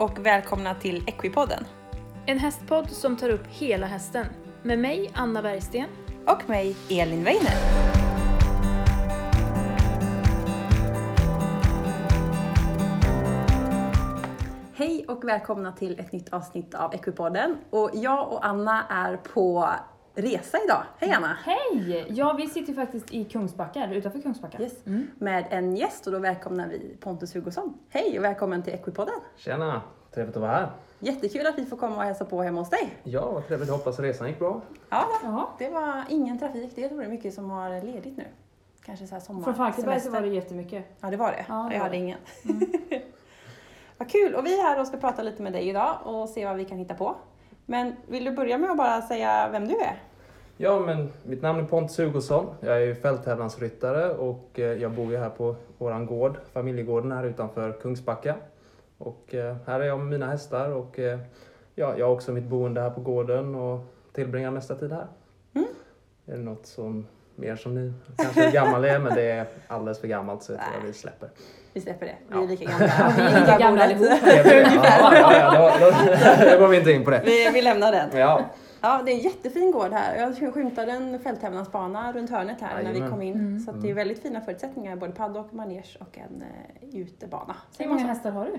och välkomna till Equipodden. En hästpodd som tar upp hela hästen. Med mig, Anna Bergsten. Och mig, Elin Weiner. Hej och välkomna till ett nytt avsnitt av Equipodden. Och jag och Anna är på resa idag. Hej Anna! Hej! Ja, vi sitter faktiskt i Kungsbacka, eller utanför Kungsbacka. Yes. Med en gäst och då välkomnar vi Pontus Hugosson. Hej och välkommen till Equipodden! Tjena! Trevligt att vara här. Jättekul att vi får komma och hälsa på hemma hos dig. Ja, vad trevligt. Hoppas resan gick bra. Ja, Ja. det var ingen trafik. Det är mycket som har ledigt nu. Kanske så här sommar, Från Falkenberg så var det jättemycket. Ja, det var det. Ja, det jag hade ingen. Vad kul! Och vi är här och ska prata lite med dig idag och se vad vi kan hitta på. Men vill du börja med att bara säga vem du är? Ja, men mitt namn är Pontus Hugosson. Jag är fälttävlansryttare och eh, jag bor ju här på våran gård, familjegården här utanför Kungsbacka. Och eh, här är jag med mina hästar och eh, ja, jag har också mitt boende här på gården och tillbringar mesta tid här. Mm. Är det något som mer som ni kanske är gammal är, men det är alldeles för gammalt så jag tror jag vi släpper. Vi släpper det. Vi Ja. är lika gamla. Ja, vi är lika gamla ja, då, då, då går vi inte in på det. Vi, vi lämnar den. Ja, Ja, det är en jättefin gård här. Jag skymtade en fälttävlansbana runt hörnet här när vi kom in. Mm. Så att det är väldigt fina förutsättningar, både paddock, manege och en eh, utebana. Hur många hästar har du?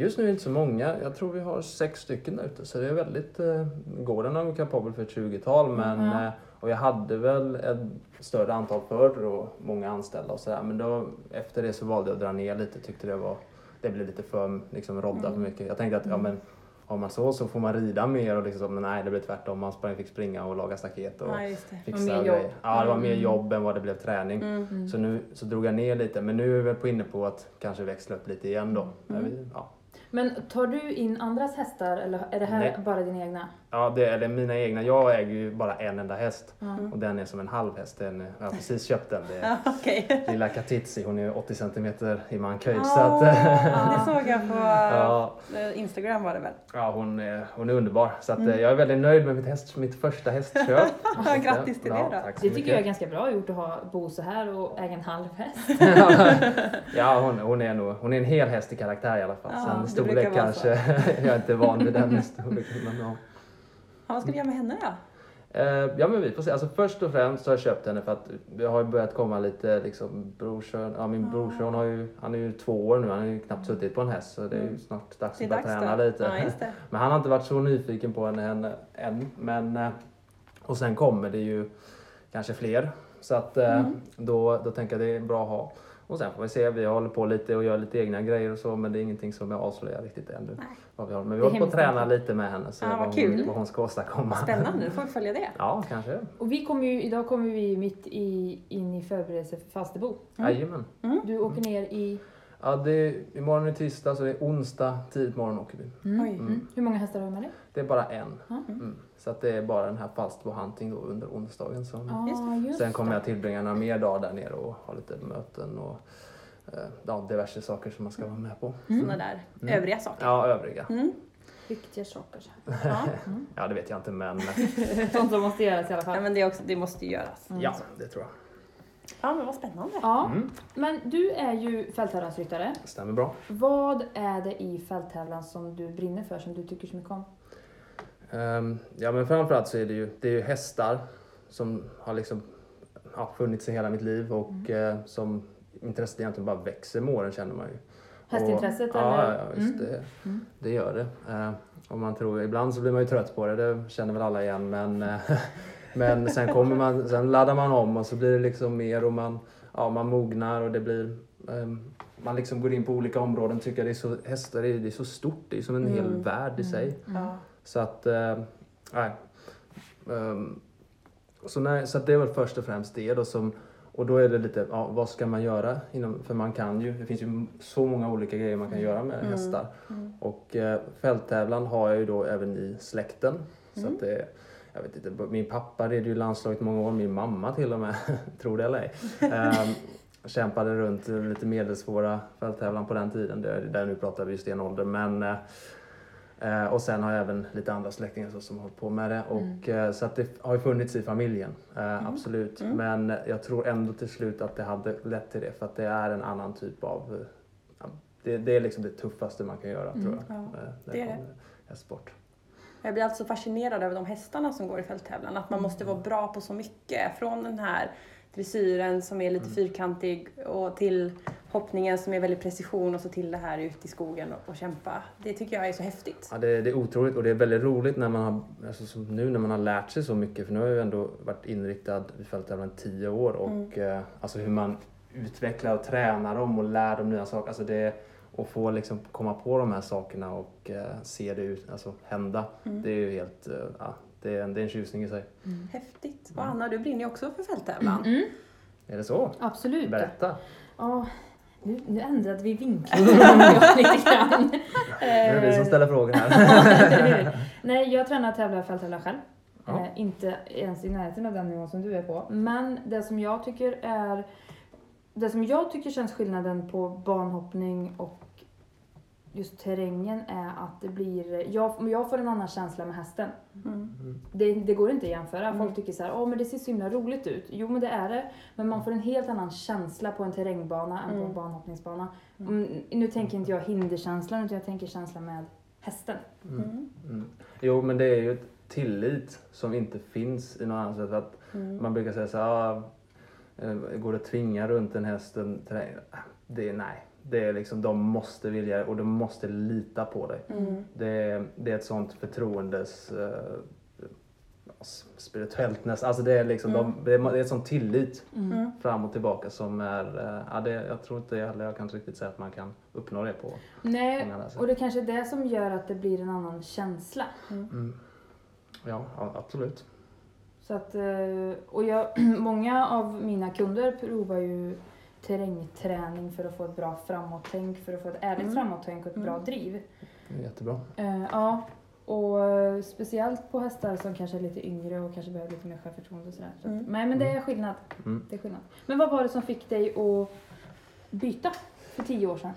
Just nu är det inte så många. Jag tror vi har sex stycken där ute. Så det är väldigt... Eh, gården är kapabel för ett 20-tal. Men, Ja. eh, och jag hade väl ett större antal förr och många anställda och sådär. Men då, efter det så valde jag att dra ner lite. Tyckte det var... Det blev lite för liksom, rodda Mm. för mycket. Jag tänkte att ja, men, har man så så får man rida mer och liksom, men nej det blev tvärtom. Man sprang, fick springa och laga staket och Ja, fixa och grejer. Ja, det var mer Mm. jobb än vad det blev träning. Mm. Så nu så drog jag ner lite. Men nu är vi väl på inne på att kanske växla upp lite igen då. Mm. ja. Men tar du in andras hästar eller är det här Nej. bara dina egna? Ja, det är mina egna. Jag äger ju bara en enda häst Ja. och den är som en halv häst. Den, jag har precis köpt den. Det är Ja, okej. lilla Katitzi, hon är 80 centimeter i mankhöjd. Åh, så att, det såg jag på ja, eh, Instagram var det väl? ja, hon, är, hon är underbar. Så att, Mm. eh, jag är väldigt nöjd med mitt, häst, mitt första hästköp. Ja, grattis till det då. tack så Det tycker mycket. jag är ganska bra gjort att ha, bo så här och äga en halv häst. ja, hon, hon, är nog, hon är en hel häst i karaktär i alla fall. Ja, Sen storlek kanske, jag är inte van vid den storleken. Men, ja. Ja, vad ska du göra med henne då? Eh, ja men vi får se. Alltså först och främst så har jag köpt henne för att det har börjat komma lite liksom brorson, ja min Ah. brorson har ju, han är ju två år nu, han har ju knappt suttit på en häst så det är ju Mm. snart dags att börja träna då. lite. Ja. Men han har inte varit så nyfiken på henne än, men eh, och sen kommer det ju kanske fler så att eh, Mm. då, då tänker jag det är bra att ha. Och sen får vi se, vi håller på lite och gör lite egna grejer och så men det är ingenting som jag avslöjar riktigt ännu. Nej. Vad vi har. Men vi håller på att träna lite med henne så Ja, vad vad, hon, vad hon ska åstadkomma. Spännande, då får vi följa det. Ja, kanske. Och vi kommer ju, idag kommer vi mitt i, in i förberedelse för Falsterbo. Mm. Jajamän. Du åker ner i... Ja, det är, imorgon är tisdag så det är onsdag tidigt morgon åker vi. Mm. Mm. Hur många hästar har du med dig? Det är bara en. Mm. Så att det är bara den här Falsterbo Hunting då under onsdagen. Som, just Sen kommer jag tillbringa några mer dagar där nere och ha lite möten och eh, ja, diverse saker som man ska vara med på. Sådana där Mm. övriga saker. Ja, övriga. Mm. Viktiga saker. Ja. Ja, det vet jag inte men Sånt som måste göras i alla fall. ja, men det, också, det måste ju göras. Mm. ja, det tror jag. Ja, men vad spännande. Ja, Mm. men du är ju fälttävlansryttare. Stämmer bra. Vad är det i fälttävlan som du brinner för, som du tycker så mycket om? Ehm, ja, men framförallt så är det ju, det är ju hästar som har liksom ja, funnits i hela mitt liv och eh, som intresset egentligen bara växer med åren känner man ju. Hästintresset, och, Ja, eller? ja visst, Mm. det, Mm. det gör det. Eh, och man tror, ibland så blir man ju trött på det, det känner väl alla igen. Men, eh, men sen, kommer man, sen laddar man om och så blir det liksom mer och man, ja, man mognar och det blir ehm, man liksom går in på olika områden tycker det är så, hästar är, det är så stort, det är som en hel Mm. värld i sig. Mm. Ja. Så att, eh, nej. Ehm, så, nej, så det är väl först och främst det då som, och då är det lite, ja, vad ska man göra? Inom, för man kan ju, det finns ju så många olika grejer man kan göra med Mm. hästar. Mm. Och eh, fälttävlan har jag ju då även i släkten. Så Mm. att det, jag vet inte, min pappa red ju landslaget många år, min mamma till och med, tror det eller ej. Ehm, kämpade runt lite medelsvåra fälttävlan på den tiden, där, där nu pratar vi stenålder. Men, eh, eh, och sen har jag även lite andra släktingar som har hållit på med det. Och, eh, så att det har ju funnits i familjen, eh, absolut. Mm. Men jag tror ändå till slut att det hade lett till det, för att det är en annan typ av eh, ja, det, det är liksom det tuffaste man kan göra tror jag. Mm. Ja, det är det. Hästsport. Jag blir alltså fascinerad över de hästarna som går i fälttävlan. Att man måste vara bra på så mycket. Från den här dressyren som är lite Mm. fyrkantig och till hoppningen som är väldigt precision och så till det här ut i skogen och, och kämpa. Det tycker jag är så häftigt. Ja, det, det är otroligt och det är väldigt roligt när man har, alltså, som nu när man har lärt sig så mycket. För nu har jag ju ändå varit inriktad i fälttävlan i tio år och Mm. eh, alltså hur man utvecklar och tränar dem och lär dem nya saker. Alltså det, och få liksom komma på de här sakerna och eh, se det ut, alltså, hända. Mm. Det är ju helt, eh, ja, det är, en, det är en tjusning i sig. Häftigt. Och Anna, du brinner ju också för fälttävlan. Mm, Är det så? absolut. Berätta! Ja, nu, nu ändrade vi vinkeln lite grann. Nu är det vi som ställer frågor här. Nej, jag tränar och tävlar fälttävlar själv. Ja. Eh, inte ens i närheten av den nivån som du är på. Men det som jag tycker är... Det som jag tycker känns skillnaden på banhoppning och just terrängen är att det blir... Jag, jag får en annan känsla med hästen. Mm. Det, det går inte att jämföra. Mm. Folk tycker så här, åh men det ser så himla roligt ut. Jo men det är det. Men man får en helt annan känsla på en terrängbana än på Mm. en banhoppningsbana. Mm. Mm, nu tänker inte jag hinderkänslan utan jag tänker känslan med hästen. Mm. Mm. Mm. Jo, men det är ju ett tillit som inte finns i någon annan sätt. Att Mm. Man brukar säga så här, ah, eh, går det att tvinga runt en häst en terräng? Det är nej. Det är liksom, de måste vilja och de måste lita på dig. Mm. Det är, det är ett sånt förtroendes eh, spirituellt nästan. Alltså det är liksom, Mm. de, det, är, det är ett sånt tillit Mm. fram och tillbaka som är, eh, ja, det, jag tror inte heller jag kan riktigt säga att man kan uppnå det på Nej, och det kanske är det som gör att det blir en annan känsla. Mm. Ja, ja, absolut. Så att, eh, och jag, många av mina kunder provar ju terrängträning för att få ett bra framåt-tänk, för att få ett ärligt Mm. framåt-tänk och ett bra Mm. driv. Det är jättebra. Eh, ja, och speciellt på hästar som kanske är lite yngre och kanske behöver lite mer självförtroende och sådär. Så att, Mm. Nej men det är skillnad. Mm. det är skillnad. Men vad var det som fick dig att byta för tio år sedan?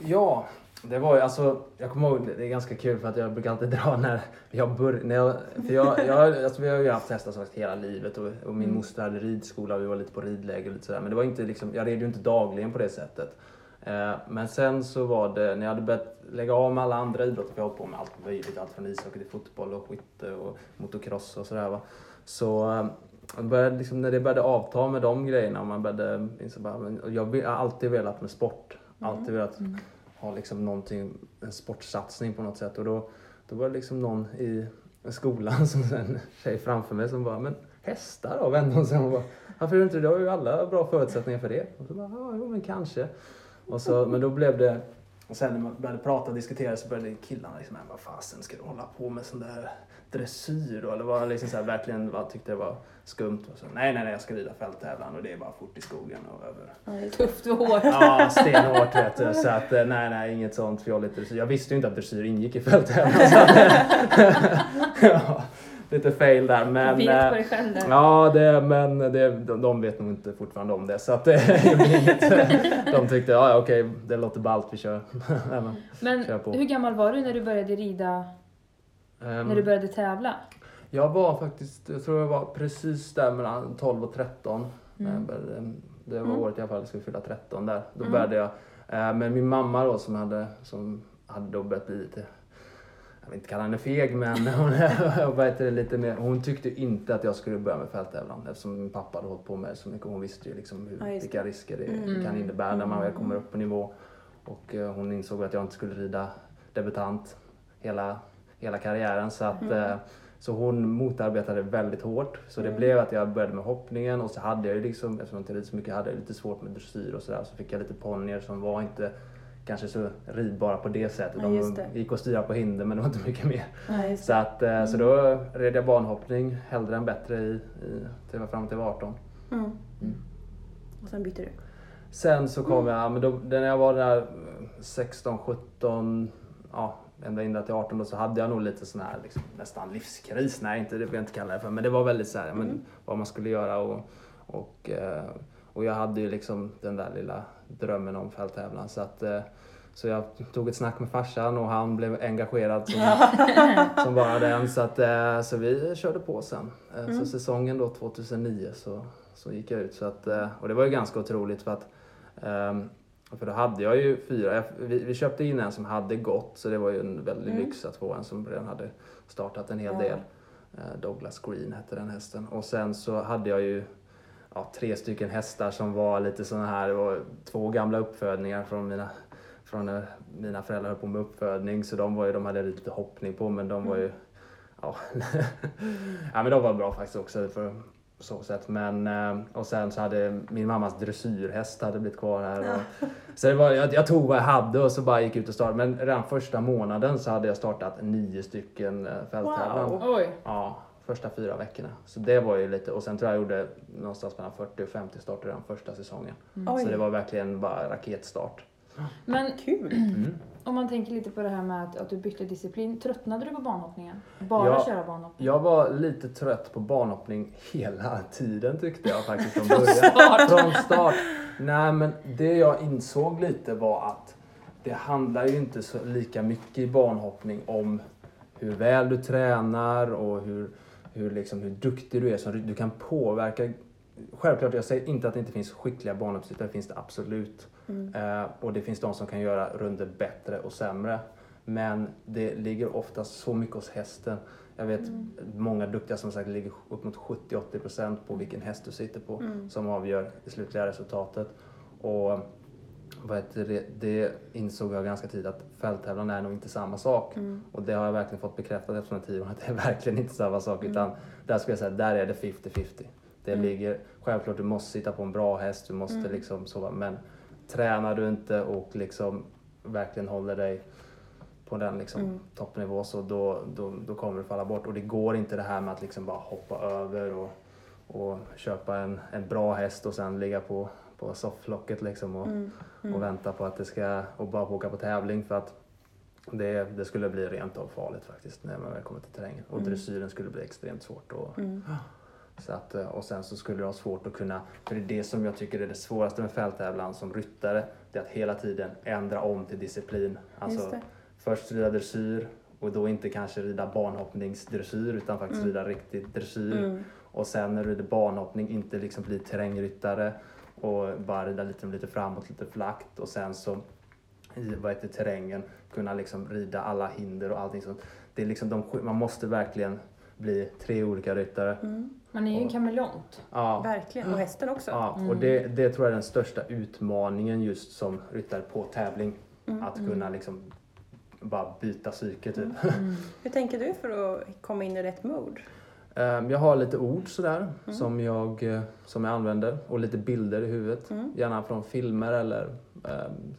Ja, det var ju alltså, jag kommer ihåg, det är ganska kul för att jag brukar alltid dra när jag började, för jag, jag, alltså vi har ju haft hästar som sagt hela livet och, och min Mm. moster hade ridskola och vi var lite på ridläger och lite sådär. Men det var inte liksom, jag red ju inte dagligen på det sättet. Eh, men sen så var det, när jag hade börjat lägga av med alla andra idrotter, för jag hållit på med allt möjligt, allt från ishockey till fotboll och skytte och motocross och sådär va. Så eh, började liksom, när det började avta med de grejerna och man började inse bara, jag har alltid velat med sport. Alltid velat Mm ha liksom någonting, en sportsatsning på något sätt. Och då, då var det liksom någon i skolan, som en tjej framför mig som bara, men hästar då? Vände hon sig om och bara, varför gör du inte det? Du har ju alla bra förutsättningar för det. Och så bara, ja, jo, men kanske. Och så, men då blev det, och sen när man började prata och diskutera så började killarna liksom, vad fasen ska du hålla på med sån där dressyr då? Eller var liksom så här, verkligen bara, tyckte det var skumt. Och så, nej, nej, nej, jag ska rida fälttävlan och det är bara fort i skogen och över Ja. Tufft och hårt. Ja, stenhårt vet du. Så att eh, nej, nej, inget sånt fjolligt dressyr. Jag visste ju inte att dressyr ingick i fälttävlan. att- ja, lite fail där. Men, Vet eh, på dig själv där. Ja, det, men det, de, de vet nog inte fortfarande om det. Så att det. De tyckte, ja, okej, det låter ballt, vi kör. Men, kör hur gammal var du när du började rida, ehm, när du började tävla? Jag var faktiskt, jag tror jag var precis där mellan 12 och 13. Mm. Det var Mm. året jag skulle fylla 13 där. Då Mm. började jag. Eh, Men min mamma då som hade, som hade då börjat bli lite, jag vill inte kalla henne feg men hon, lite mer, hon tyckte inte att jag skulle börja med fälttävlan eftersom min pappa hade hållit på med det så mycket. Hon visste ju liksom hur, Ja, vilka risker det Mm. kan innebära när man väl kommer Mm. upp på nivå. Och eh, hon insåg att jag inte skulle rida debutant hela, hela karriären. Så, att, Mm. eh, så hon motarbetade väldigt hårt. Så det Mm. blev att jag började med hoppningen och så hade jag ju liksom, eftersom jag inte rid så mycket, hade jag lite svårt med dressyr och sådär. Så fick jag lite ponnyer som var inte kanske så ridbara på det sättet. Just De det. gick att styra på hinder men det var inte mycket mer. Just Så, att, eh, så då red jag banhoppning hellre än bättre i, i, till jag fram till jag var 18. Mm. Mm. Och sen bytte du. Sen så Mm. kom jag, men då, när jag var där eh, 16, 17, ja ända in till 18 då så hade jag nog lite sån här liksom, nästan livskris. Nej, inte, det vill jag inte kalla det för. Men det var väldigt så här, men, Mm. vad man skulle göra och, och, eh, och jag hade ju liksom den där lilla drömmen om fälttävlan. Så, att, eh, så jag tog ett snack med farsan och han blev engagerad som, som bara den. Så, att, eh, så vi körde på sen. Eh, Mm. Så säsongen då 2009 så, så gick jag ut. Så att, och det var ju ganska otroligt för att ehm, För då hade jag ju fyra. Vi, vi köpte in en som hade gått så det var ju en väldig Mm. lyx att få en som redan hade startat en hel Ja. del. Douglas Green hette den hästen. Och sen så hade jag ju ja, tre stycken hästar som var lite sådana här. Det var två gamla uppfödningar från mina, från när mina föräldrar höll på med uppfödning. Så de, var ju, de hade lite hoppning på men de var ju Ja. ja men de var bra faktiskt också för så sätt. Men, eh, och sen så hade min mammas dressyrhäst hade blivit kvar här. Och, så det var, jag, jag tog vad jag hade och så bara gick ut och startade. Men redan första månaden så hade jag startat nio stycken eh, fälttävlan. Wow. Ja, första fyra veckorna. Så det var ju lite, och sen tror jag jag gjorde någonstans mellan 40 och 50 starter redan första säsongen. Oj, Så det var verkligen bara raketstart. Men kul. Mm. om man tänker lite på det här med att, att du bytte disciplin. Tröttnade du på banhoppningen? Bara Ja. köra banhoppning? Jag var lite trött på banhoppning hela tiden tyckte jag faktiskt från Från början. start. Från start. Nej men det jag insåg lite var att det handlar ju inte så lika mycket i banhoppning om hur väl du tränar och hur, hur, liksom, hur duktig du är. Så du kan påverka. Självklart, jag säger inte att det inte finns skickliga banhoppsryttare, det finns det absolut. Mm. Eh, och det finns de som kan göra runder bättre och sämre. Men det ligger oftast så mycket hos hästen. Jag vet många duktiga som sagt ligger upp mot 70-80% på vilken häst du sitter på Mm. som avgör det slutliga resultatet. Och vad heter det, det insåg jag ganska tidigt att fälttävlan är nog inte samma sak. Mm. Och det har jag verkligen fått bekräftat efter den tiden att det är verkligen inte samma sak. Mm. Utan där skulle jag säga, där är det 50-50. Det Mm. ligger, självklart du måste sitta på en bra häst, du måste Mm. liksom sova. Men tränar du inte och liksom verkligen håller dig på den liksom Mm. toppnivå så då, då, då kommer du falla bort. Och det går inte det här med att liksom bara hoppa över och, och köpa en, en bra häst och sen ligga på, på sofflocket liksom och, Mm. Mm. och vänta på att det ska och bara åka på tävling för att det, det skulle bli rent av farligt faktiskt när man väl kommer till terrängen. Och Mm. dressyren skulle bli extremt svårt. Och, Mm. så att, eh, och sen så skulle det ha svårt att kunna, för det är det som jag tycker är det svåraste med fälttävlan som ryttare, det är att hela tiden ändra om till disciplin. Alltså först rida dressyr och då inte kanske rida banhoppningsdressyr utan faktiskt Mm. rida riktig dressyr. Mm. Och sen när du rider banhoppning inte liksom bli terrängryttare och bara rida lite, lite framåt, lite flackt och sen så i vad heter, terrängen kunna liksom rida alla hinder och allting sånt. Det är liksom de, man måste verkligen bli tre olika ryttare. Mm. Man är ju en kameleont. Ja, Verkligen. Och hästen också. ja och Mm. det, det tror jag är den största utmaningen just som ryttare på tävling. Mm. Att kunna liksom bara byta psyke typ. Mm. Hur tänker du för att komma in i rätt mode? Ehm, Jag har lite ord sådär Mm. som, jag, eh, som jag använder och lite bilder i huvudet. Mm. Gärna från filmer eller ehm,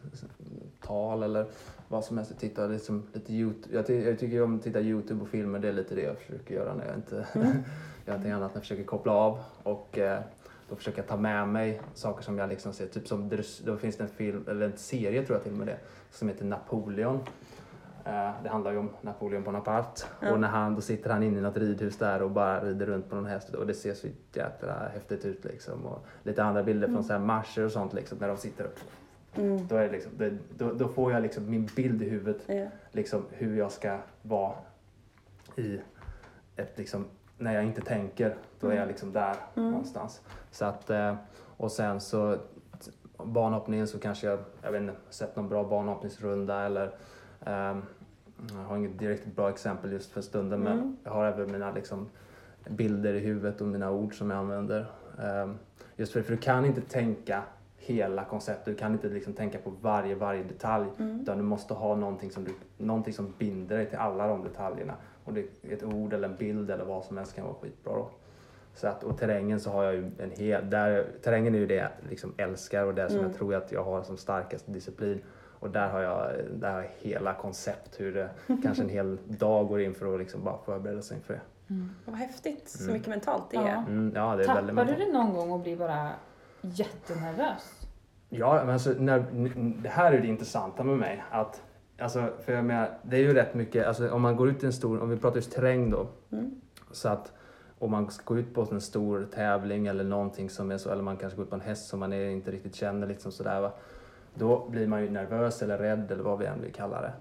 tal eller vad som helst. Jag tittar liksom lite YouTube. Jag, jag tycker om att titta YouTube och filmer. Det är lite det jag försöker göra när jag inte Mm. gör någonting annat. Jag försöker koppla av och eh, då försöker jag ta med mig saker som jag liksom ser. Typ som då finns det en film, eller en serie tror jag till och med det, som heter Napoleon. Eh, Det handlar ju om Napoleon Bonaparte Ja. och när han, då sitter han inne i något ridhus där och bara rider runt på någon häst och det ser så jävla häftigt ut liksom. Och lite andra bilder från så här marscher och sånt liksom när de sitter upp. Mm. Då, är det liksom, det, då, då får jag liksom min bild i huvudet Ja. liksom hur jag ska vara i ett liksom, när jag inte tänker, då är jag liksom där Mm. någonstans. Så att, eh, och sen så banhoppningen så kanske jag, jag vet inte, sett någon bra banhoppningsrunda eller ehm, jag har inget direkt bra exempel just för stunden men Mm. jag har även mina liksom, bilder i huvudet och mina ord som jag använder. Ehm, just för, för du kan inte tänka hela konceptet, du kan inte liksom tänka på varje, varje detalj. Mm. Utan du måste ha någonting som, du, någonting som binder dig till alla de detaljerna. Och det, ett ord eller en bild eller vad som helst kan vara skitbra då. Så att, och terrängen så har jag ju en hel, där, terrängen är ju det jag liksom älskar och det som Mm. jag tror att jag har som starkaste disciplin. Och där har jag, där har jag hela koncept hur det kanske en hel dag går in för att liksom bara förbereda sig inför det. Mm. Vad häftigt. Så Mm. mycket mentalt det Ja. är. Mm, ja, det är väldigt Tappar du det någon gång och blir bara jättenervös? Ja, men alltså, när, det här är det intressanta med mig. Att, alltså, för jag menar, det är ju rätt mycket, alltså, om man går ut i en stor, om vi pratar just terräng då. Mm. Så att om man ska gå ut på en stor tävling eller någonting som är så, eller man kanske går ut på en häst som man är, inte riktigt känner liksom sådär va. Då blir man ju nervös eller rädd eller vad vi än vill kalla det.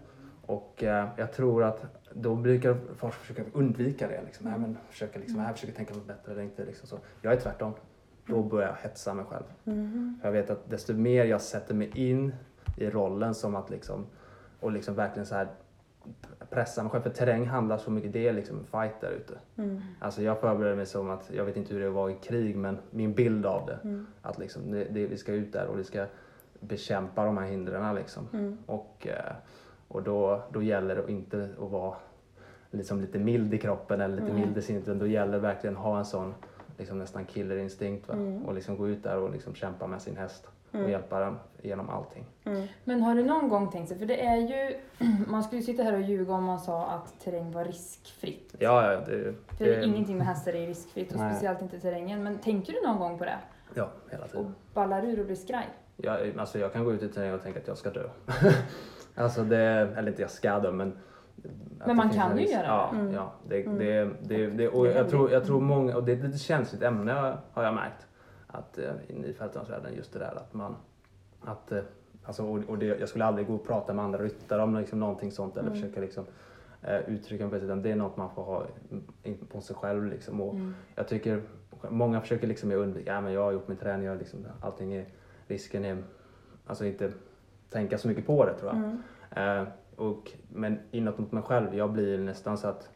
Och eh, jag tror att då brukar folk försöka undvika det. Liksom. Men försöka, liksom, försöker tänka på bättre eller inte. Liksom så. Jag är tvärtom. då börjar jag hetsa mig själv. För jag vet att desto mer jag sätter mig in i rollen som att liksom, och liksom verkligen så här pressa mig själv. För terräng handlar så mycket, det är liksom en fight där ute. Mm. Alltså jag förbereder mig som att, jag vet inte hur det var i krig, men min bild av det. Mm. Att liksom, det, det, vi ska ut där och vi ska bekämpa de här hindren liksom. Mm. Och, eh, och då, då gäller det inte att vara liksom lite mild i kroppen eller lite Mm. mild i sinnet. utan Då gäller det verkligen att ha en sån liksom nästan killerinstinkt. Va? Mm. Och liksom gå ut där och liksom kämpa med sin häst och Mm. hjälpa den genom allting. Mm. Men har du någon gång tänkt sig, för det är ju, man skulle ju sitta här och ljuga om man sa att terräng var riskfritt. Ja, ja, det, För det, ingenting med hästar är riskfritt och Nej. speciellt inte terrängen. Men tänker du någon gång på det? ja hela Och tiden. ballar ur och blir skraj? Jag, alltså jag kan gå ut i terräng och tänka att jag ska dö. alltså det, eller inte jag ska dö men Men man kan ju risk. göra det. Ja, Mm. ja det, Mm. det, det, det, och Det är jag tror, jag tror många, och det är ett lite känsligt ämne har jag märkt. Att eh, i fältdansvärlden just det där att man, att, eh, alltså, och, och det, jag skulle aldrig gå och prata med andra ryttare om liksom någonting sånt eller Mm. försöka liksom eh, uttrycka mig utan det är något man får ha på sig själv liksom. Och, Mm. jag tycker många försöker liksom undvika, ja men jag har gjort min träning, jag liksom, allting är, risken är, alltså inte tänka så mycket på det tror jag. Mm. Eh, och, men inåt mot mig själv, jag blir nästan så att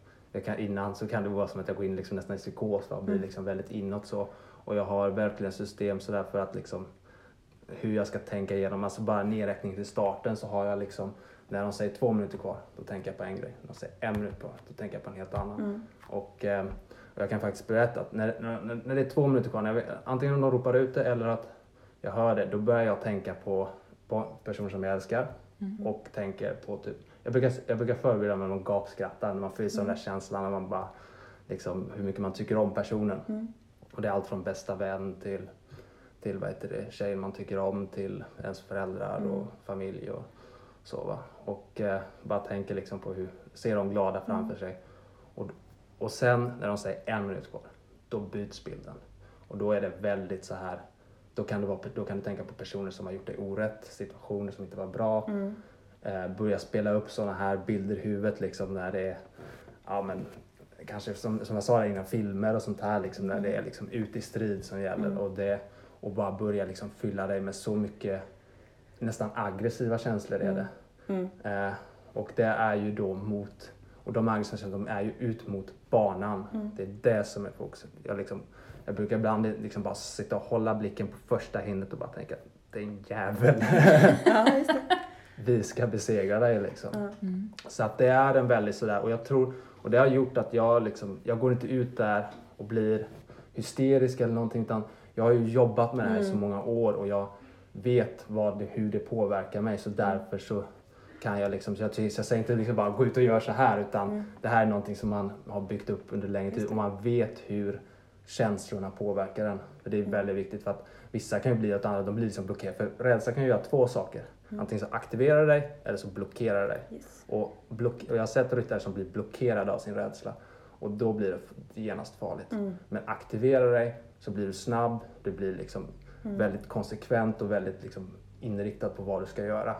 kan, innan så kan det vara som att jag går in liksom nästan i psykos och blir Mm. liksom väldigt inåt så. Och jag har verkligen system sådär för att liksom hur jag ska tänka igenom, alltså bara nedräkning till starten så har jag liksom när de säger två minuter kvar, då tänker jag på en grej. När de säger en minut kvar, då tänker jag på en helt annan. Mm. Och, eh, och jag kan faktiskt berätta att när, när, när det är två minuter kvar, när jag, antingen om de ropar ut det eller att jag hör det, då börjar jag tänka på, på personer som jag älskar Mm. och tänker på typ, jag brukar, jag brukar förbereda mig med att gapskratta när man får i sig Mm. den där känslan när man bara, liksom hur mycket man tycker om personen. Mm. Och det är allt från bästa vän till, till vad heter det, tjejen man tycker om till ens föräldrar Mm. och familj och så va. Och eh, bara tänker liksom på hur, ser dem glada framför Mm. sig. Och, och sen när de säger en minut kvar, då byts bilden. Och då är det väldigt så här, då kan, det vara, då kan du tänka på personer som har gjort dig orätt, situationer som inte var bra. Mm. Eh, börja spela upp sådana här bilder i huvudet liksom när det är, ja men kanske som, som jag sa innan, filmer och sånt här liksom när det är liksom ute i strid som gäller Mm. och, det, och bara börja liksom fylla dig med så mycket nästan aggressiva känslor är det. Mm. Eh, och det är ju då mot, och de aggressiva känslorna de är ju ut mot banan. Mm. Det är det som är fokuset. Jag, liksom, jag brukar ibland liksom bara sitta och hålla blicken på första hindret och bara tänka det är en jävel. Ja, just det. Vi ska besegra dig liksom. Mm. Så att det är en väldigt sådär och jag tror och det har gjort att jag liksom, jag går inte ut där och blir hysterisk eller någonting utan jag har ju jobbat med det här i så Mm. många år och jag vet vad det, hur det påverkar mig så därför så kan jag liksom, så jag, jag säger inte liksom bara gå ut och gör så här utan Mm. det här är någonting som man har byggt upp under längre tid och man vet hur känslorna påverkar en. För det är väldigt viktigt för att vissa kan ju bli åt andra, de blir liksom blockerade. För rädsla kan ju göra två saker. Mm. Antingen så aktiverar det dig eller så blockerar det dig. Yes. Och, block, och jag har sett ryttare som blir blockerade av sin rädsla och då blir det genast farligt. Mm. Men aktiverar dig så blir du snabb, du blir liksom Mm. väldigt konsekvent och väldigt liksom inriktad på vad du ska göra.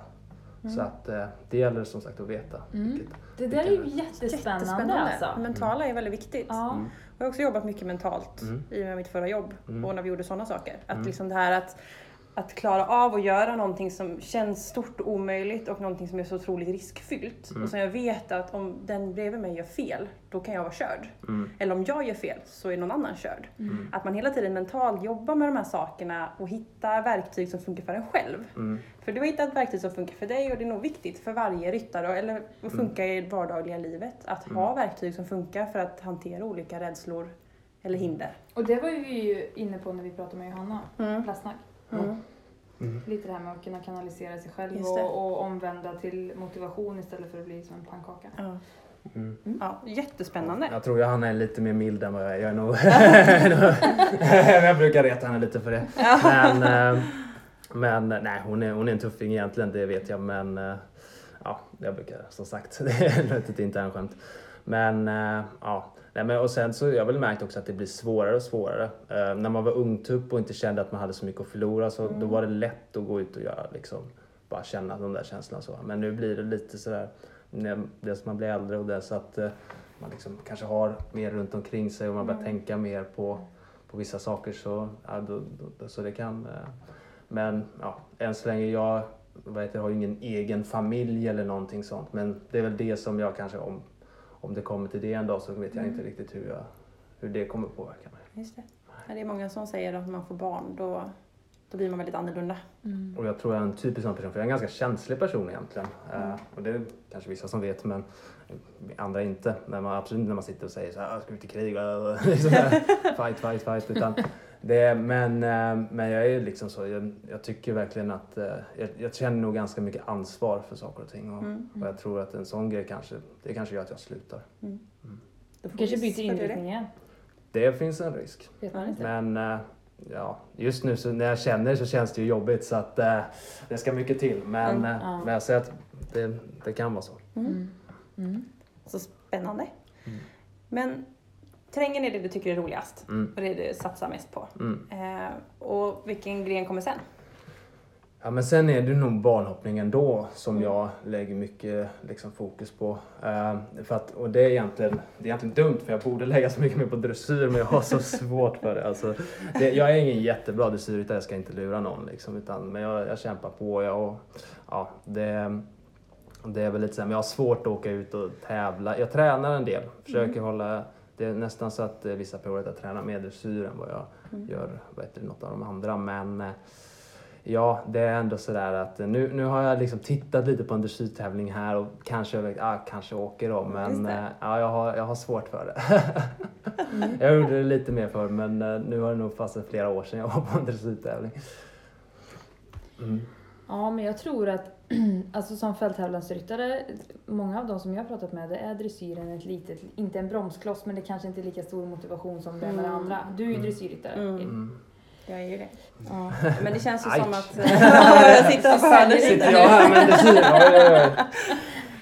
Mm. Så att eh, det gäller som sagt att veta. Mm. vilket- Det där är ju jättespännande, Jättespännande. alltså. Mentala är väldigt viktigt. Ja. Mm. Jag har också jobbat mycket mentalt Mm. i och med mitt förra jobb Mm. och när vi gjorde sådana saker. Att Mm. liksom det här att, att klara av att göra någonting som känns stort och omöjligt och någonting som är så otroligt riskfyllt. Mm. Och som jag vet att om den bredvid mig gör fel, då kan jag vara körd. Mm. Eller om jag gör fel så är någon annan körd. Mm. Att man hela tiden mentalt jobbar med de här sakerna och hittar verktyg som funkar för en själv. Mm. För du har hittat ett verktyg som funkar för dig och det är nog viktigt för varje ryttare, eller Mm. att funka i det vardagliga livet, att ha verktyg som funkar för att hantera olika rädslor eller hinder. Och det var vi ju inne på när vi pratade med Johanna, Mm. Plastsnack. Mm. Mm. Lite det här med att kunna kanalisera sig själv och, och omvända till motivation istället för att bli som en pannkaka. Ja. Mm. ja, jättespännande. Jag tror Johanna är lite mer mild än vad jag är. Jag är nog... jag brukar reta henne lite för det. Men, eh, men nej, hon är, hon är en tuffing egentligen, det vet jag. Men eh, ja, jag brukar som sagt, det är ett internskämt. Men eh, ja, nej, men, och sen så har jag väl märkt också att det blir svårare och svårare. Eh, när man var ungtupp och inte kände att man hade så mycket att förlora så då var det lätt att gå ut och göra liksom, bara känna de där känslorna så. Men nu blir det lite sådär, dels man blir äldre och det så att eh, man liksom kanske har mer runt omkring sig och man börjar Mm. tänka mer på, på vissa saker så, ja, då, då, så det kan. Eh, men ja, än så länge jag vad heter, har ju ingen egen familj eller någonting sånt. Men det är väl det som jag kanske, om, om det kommer till det en dag så vet jag Mm. inte riktigt hur, jag, hur det kommer påverka mig. Just det. Ja, det är många som säger att när man får barn då, då blir man väldigt annorlunda. Mm. Och jag tror jag är en typisk sån person, för jag är en ganska känslig person egentligen. Mm. Eh, och det är kanske vissa som vet, men andra inte. När man, absolut inte när man sitter och säger så här, "Ah, ska vi ut i krig? Och liksom fight, fight, fight. Utan det, men, eh, men jag är liksom så, jag, jag tycker verkligen att eh, jag, jag känner nog ganska mycket ansvar för saker och ting. Och, Mm. och jag tror att en sån grej kanske, det kanske gör att jag slutar. Då får Kanske vi byter inriktning igen. Det finns en risk. Men eh, ja, just nu så när jag känner så känns det ju jobbigt så att det ska mycket till. Men, Mm, ja. men jag säger att det, det kan vara så. Mm. Mm. Mm. Så spännande. Mm. Men terrängen är det du tycker är roligast Mm, och det du satsar mest på. mm. Eh, och vilken gren kommer sen? Ja, men sen är det nog barnhoppningen då som Mm. jag lägger mycket liksom, fokus på. Eh, för att, och det är, egentligen, det är egentligen dumt för jag borde lägga så mycket mer på dressyr men jag har så svårt för det. Alltså, det jag är ingen jättebra dressyrryttare, jag ska inte lura någon. Liksom, utan, men jag, jag kämpar på. Jag, och, ja, det, det är väl lite så här, men jag har svårt att åka ut och tävla. Jag tränar en del, försöker hålla det är nästan så att eh, vissa perioder jag tränar mer dressyr än vad jag Mm. gör vad heter det, något av de andra. Men eh, ja, det är ändå sådär att eh, nu, nu har jag liksom tittat lite på en dressyrtävling här och kanske, ah, kanske åker då. Just Men ja, jag, har, jag har svårt för det. jag gjorde det lite mer för men nu har det nog passat flera år sedan jag var på en dressyrtävling. Mm. Ja, men jag tror att alltså som fälttävlansryttare, många av de som jag har pratat med, det är dressyren ett litet, inte en bromskloss, men det kanske inte är lika stor motivation som det är med det Mm. andra. Du är ju Mm. dressyrryttare. Mm. Mm. Jag är ju det. Ja. Men det känns ju Aj. som att... jag sitter och hör lite Sitter jag här med dressyr?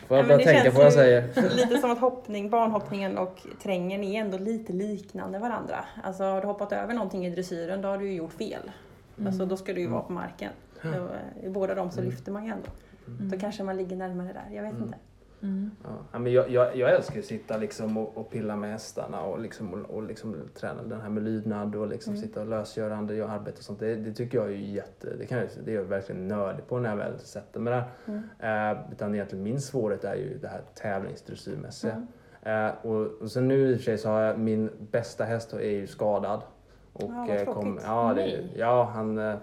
Får Ja, jag bara tänka på vad jag säger. Lite som att hoppning, barnhoppningen och trängen är ändå lite liknande varandra. Alltså har du hoppat över någonting i dressyren då har du ju gjort fel. Mm. Alltså då ska du ju Mm. vara på marken. Och, eh, I båda dem så Mm. lyfter man ju ändå. Mm. Då kanske man ligger närmare där, jag vet Mm. inte. Mm. Ja, men jag, jag, jag älskar ju att sitta liksom och, och pilla med hästarna och, liksom, och, och liksom träna den här med lydnad och liksom Mm. sitta och lösgörande, göra arbete och sånt. Det, det tycker jag är jätte, det, kan jag, det är jag verkligen nördig på när jag väl sätter mig där. Mm. Eh, utan egentligen min svårighet är ju det här tävlingsdressyrmässiga. Mm. Eh, och, och sen nu i och för sig så har jag, min bästa häst är ju skadad. Och, Ja, vad eh, tråkigt. ja, det, ja, han eh,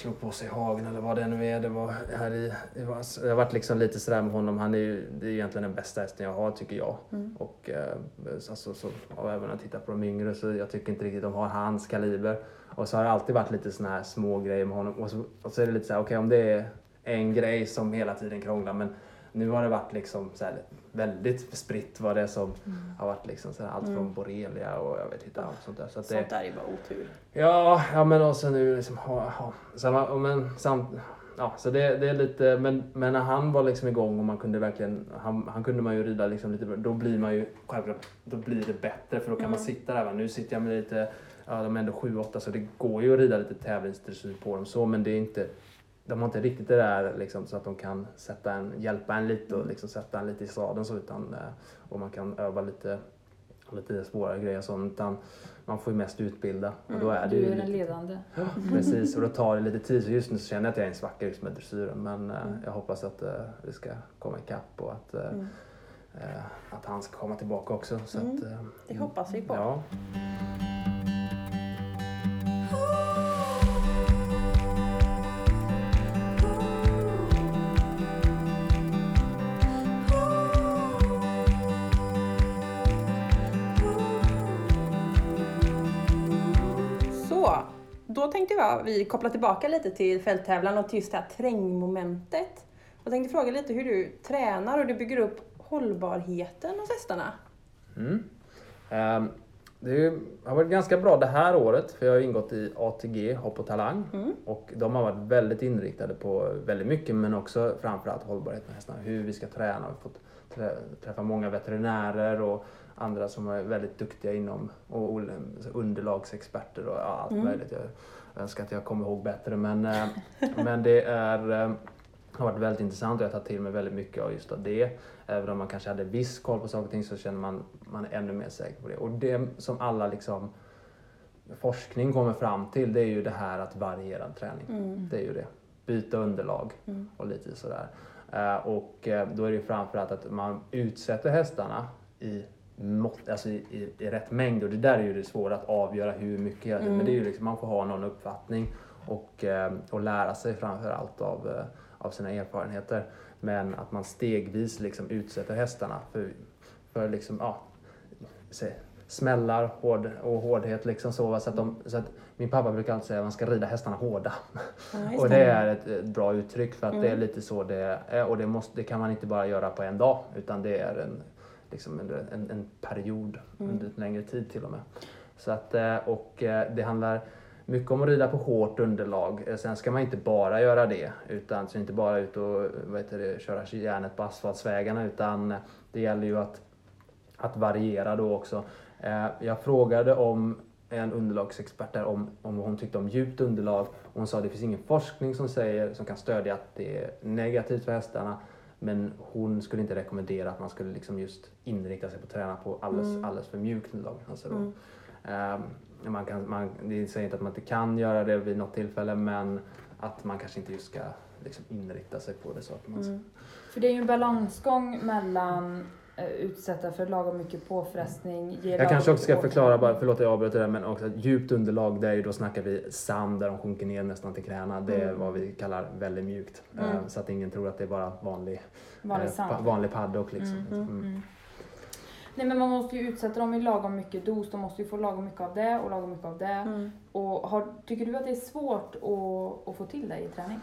slog på sig hagen eller vad det nu är. Det var här i, var, det har varit liksom lite sådär med honom. Han är ju, det är egentligen den bästa hästen jag har tycker jag. Mm. Och, eh, så, så, så, och även när jag tittar på de yngre så jag tycker inte riktigt de har hans kaliber. Och så har det alltid varit lite såna här små grejer med honom. Och så, och så är det lite så här, okej om det är en grej som hela tiden krånglar men nu har det varit liksom så här väldigt spritt vad det är som har varit liksom så här, allt från Mm. borrelia och jag vet inte allt sånt där. Så att det, Sånt där är bara otur. Ja, ja men och sen nu liksom, ha, ha, och men samt, ja så det, det är lite, men, men när han var liksom igång och man kunde verkligen, han, han kunde man ju rida liksom lite, då blir man ju, självklart, då blir det bättre för då kan Mm. man sitta där va. Nu sitter jag med lite, ja de är ändå 7-8 så det går ju att rida lite tävlingsdressyr på dem så men det är inte, de har inte riktigt det där liksom, så att de kan sätta en, hjälpa en lite och liksom sätta en lite i sadeln så utan, eh, och man kan öva lite, lite svårare grejer och sånt. Utan man får ju mest utbilda och då är det Du ju är den ledande. Ja, precis. Och då tar det lite tid. Så just nu så känner jag att jag är en svacka just med dressyren. Men eh, Mm. jag hoppas att eh, det ska komma ikapp och att, eh, Mm. eh, att han ska komma tillbaka också. Så Mm. att, Det hoppas vi på. Ja. Vi kopplar tillbaka lite till fälttävlan och till just det här trängmomentet. Jag tänkte fråga lite hur du tränar och du bygger upp hållbarheten hos hästarna. Mm. Ehm, det har varit ganska bra det här året för jag har ingått i ATG, Hopp och Talang. Mm. Och de har varit väldigt inriktade på väldigt mycket men också framförallt hållbarhet med hästarna. Hur vi ska träna. Vi har fått trä- träffa många veterinärer och andra som är väldigt duktiga inom och ol- underlagsexperter och allt Mm. möjligt. Jag önskar att jag kommer ihåg bättre men, eh, men det är, eh, har varit väldigt intressant och jag har tagit till mig väldigt mycket av just av det. Även om man kanske hade viss koll på saker och ting så känner man man är ännu mer säker på det. Och det som alla liksom forskning kommer fram till det är ju det här att variera träning. Mm. Det är ju det. Byta underlag Mm. och lite sådär. Eh, och då är det ju framförallt att man utsätter hästarna i, mått, alltså i, i, i rätt mängd och det där är ju det svåra att avgöra hur mycket hela tiden. Men det är ju liksom, man får ha någon uppfattning och, eh, och lära sig framförallt av, eh, av sina erfarenheter. Men att man stegvis liksom utsätter hästarna för, för liksom, ja, se, smällar hård, och hårdhet. Liksom så, så, att de, så att min pappa brukar alltid säga att man ska rida hästarna hårda. Ja, Och det är ett, ett bra uttryck för att det är Mm. lite så det är. Och det, måste, det kan man inte bara göra på en dag utan det är en, liksom en, en, en period Mm. under ett längre tid till och med. Så att, eh, och eh, det handlar mycket om att rida på hårt underlag. Eh, Sen ska man inte bara göra det, utan så inte bara ut och vad heter det, köra järnet på asfaltsvägarna utan det gäller ju att, att variera då också. Jag frågade om en underlagsexpert där om, om hon tyckte om djupt underlag och hon sa att det finns ingen forskning som säger som kan stödja att det är negativt för hästarna. Men hon skulle inte rekommendera att man skulle liksom just inrikta sig på att träna på alldeles, Mm. alldeles för mjukt underlag. Alltså Mm. Ehm, man kan, man, det säger inte att man inte kan göra det vid något tillfälle men att man kanske inte just ska liksom inrikta sig på det. Så att man, Mm. För det är ju en balansgång mellan utsätta för lagom mycket påfrestning, Jag kanske också ska förklara, bara, förlåt jag avbryter det, men också att djupt underlag, det är ju då snackar vi sand där de sjunker ner nästan till knäna. Det är Mm. vad vi kallar väldigt mjukt. Mm. Ehm, Så att ingen tror att det är bara vanlig, Vanlig eh, sand. pa- vanlig paddock liksom. Mm, Mm. Mm. Nej men man måste ju utsätta dem i lagom mycket dos, de måste ju få lagom mycket av det och lagom mycket av det. Mm. Och har, tycker du att det är svårt att, att få till det i träning?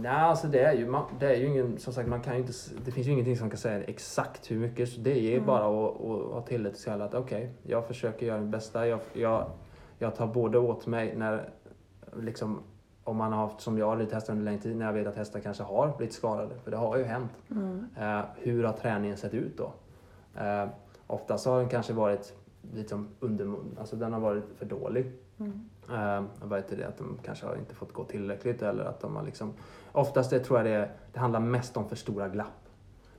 Nej, alltså det är ju, man, det är ju ingen, som sagt man kan ju inte, det finns ju ingenting som kan säga exakt hur mycket. Så det är Mm. bara att, att ha tillit till att okej, jag försöker göra mitt bästa. Jag, jag, jag tar både åt mig när, liksom, om man har haft, som jag, lite hästar under längre tid, när jag vet att hästar kanske har blivit skadade. För det har ju hänt. Mm. Eh, hur har träningen sett ut då? Eh, oftast har den kanske varit lite som under, alltså den har varit för dålig. Mm. Uh, vad heter det, att de kanske har inte fått gå tillräckligt eller att de har liksom... Oftast det tror jag det, det handlar mest om för stora glapp.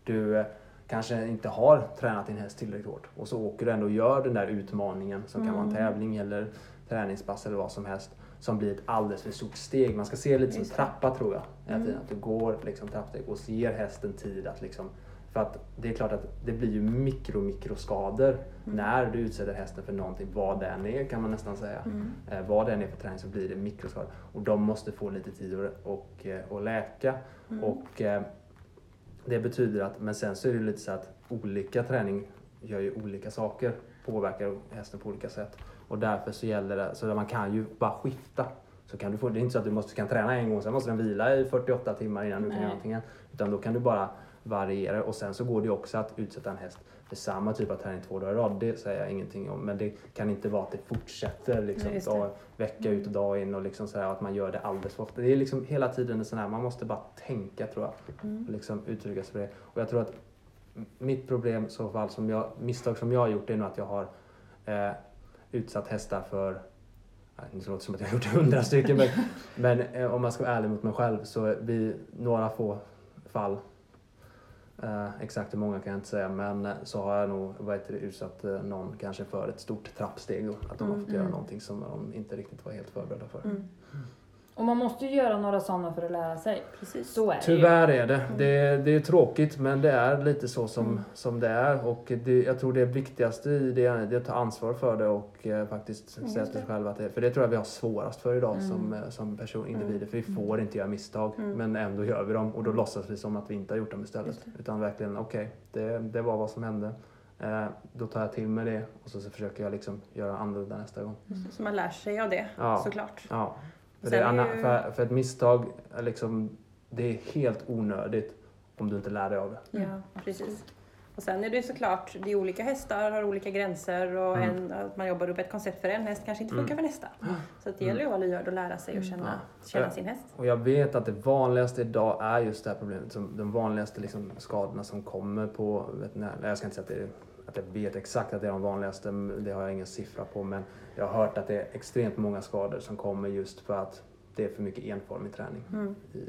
Du eh, kanske inte har tränat din häst tillräckligt hårt och så åker du ändå och gör den där utmaningen som kan vara en Mm. tävling eller träningspass eller vad som helst som blir ett alldeles för stort steg. Man ska se lite som trappa tror jag. Mm. Att du går liksom trappsteg och ger hästen tid att liksom för att det är klart att det blir ju mikro mikroskador Mm. när du utsätter hästen för någonting, vad det än är kan man nästan säga. Mm. Eh, vad det än är för träning så blir det mikroskador. Och de måste få lite tid att och, eh, och läka. Mm. Och eh, det betyder att, men sen så är det lite så att olika träning gör ju olika saker, påverkar hästen på olika sätt. Och därför så gäller det, så att man kan ju bara skifta. Så kan du få, det är inte så att du måste, kan träna en gång, sen måste den vila i 48 timmar innan du kan göra någonting. Utan då kan du bara variera och sen så går det också att utsätta en häst för samma typ av träning två dagar i rad. Det säger jag ingenting om. Men det kan inte vara att det fortsätter liksom, Nej, det. dag, vecka ut och dag in och liksom så här, att man gör det alldeles för ofta. Det är liksom hela tiden en sån här, man måste bara tänka tror jag Mm. och liksom uttrycka sig för det. Och jag tror att mitt problem i så fall, som jag, misstag som jag har gjort, är nog att jag har eh, utsatt hästar för Det låter som att jag har gjort hundra stycken men, men eh, om man ska vara ärlig mot mig själv så vid några få fall eh, exakt hur många kan jag inte säga men eh, så har jag nog vad heter det, utsatt eh, någon kanske för ett stort trappsteg då, att de har Mm, fått göra mm. någonting som de inte riktigt var helt förberedda för. Mm. Och man måste ju göra några sådana för att lära sig. Precis. Så är det ju. Tyvärr är det. det. Det är tråkigt men det är lite så som, Mm. som det är. Och det, jag tror det viktigaste i det är att ta ansvar för det och eh, faktiskt Mm, säga till sig själv att det, För det tror jag vi har svårast för idag Mm. som, eh, som person, individer. För vi Mm. får inte göra misstag Mm. men ändå gör vi dem och då låtsas vi som att vi inte har gjort dem istället. Utan verkligen okej, det, det var vad som hände. Eh, då tar jag till mig det och så, så försöker jag liksom göra annorlunda nästa gång. Så man lär sig av det, Ja. såklart. Ja, för, det, anna- för, för ett misstag, är liksom, det är helt onödigt om du inte lär dig av det. Ja, precis. Och sen är det såklart, det är olika hästar har olika gränser och Mm. en, att man jobbar upp ett koncept för en häst kanske inte funkar Mm. för nästa. Så att det gäller ju att vara lyhörd och lära sig och Mm. känna, Ja. känna sin häst. Och jag vet att det vanligaste idag är just det här problemet. Som de vanligaste liksom skadorna som kommer på veterinär. Nej, jag ska inte säga att, det är, att jag vet exakt att det är de vanligaste, det har jag ingen siffra på. Men jag har hört att det är extremt många skador som kommer just för att det är för mycket enformig träning. Mm. I,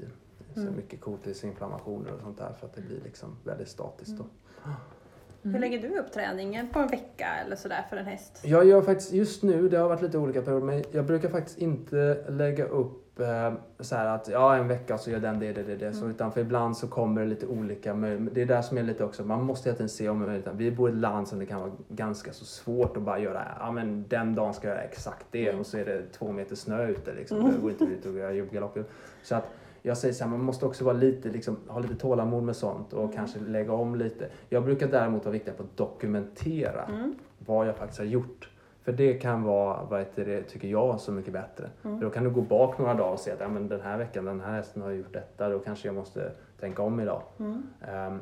så Mm. mycket kortisinflammationer och sånt där för att det blir liksom väldigt statiskt. Då. Hur lägger du upp träningen på en vecka eller sådär för en häst? Jag gör faktiskt just nu, det har varit lite olika perioder, men jag brukar faktiskt inte lägga upp eh, så att ja, en vecka så gör den det, det, det, det. Så, Mm. utan för ibland så kommer det lite olika. Det är där som är lite också, man måste hela tiden se om möjligheten. Vi bor i ett land som det kan vara ganska så svårt att bara göra, ja men den dagen ska jag göra exakt det Mm. och så är det två meter snö ute liksom. Mm. Det går inte ut och göra jobbgalopp. Så att jag säger så här, man måste också vara lite, liksom, ha lite tålamod med sånt och Mm. kanske lägga om lite. Jag brukar däremot vara viktig på att dokumentera Mm. vad jag faktiskt har gjort. För det kan vara, vad heter det, tycker jag, så mycket bättre. Mm. För då kan du gå bak några dagar och se att ja, men den här veckan, den här hästen har gjort detta, då kanske jag måste tänka om idag. Mm. Ehm,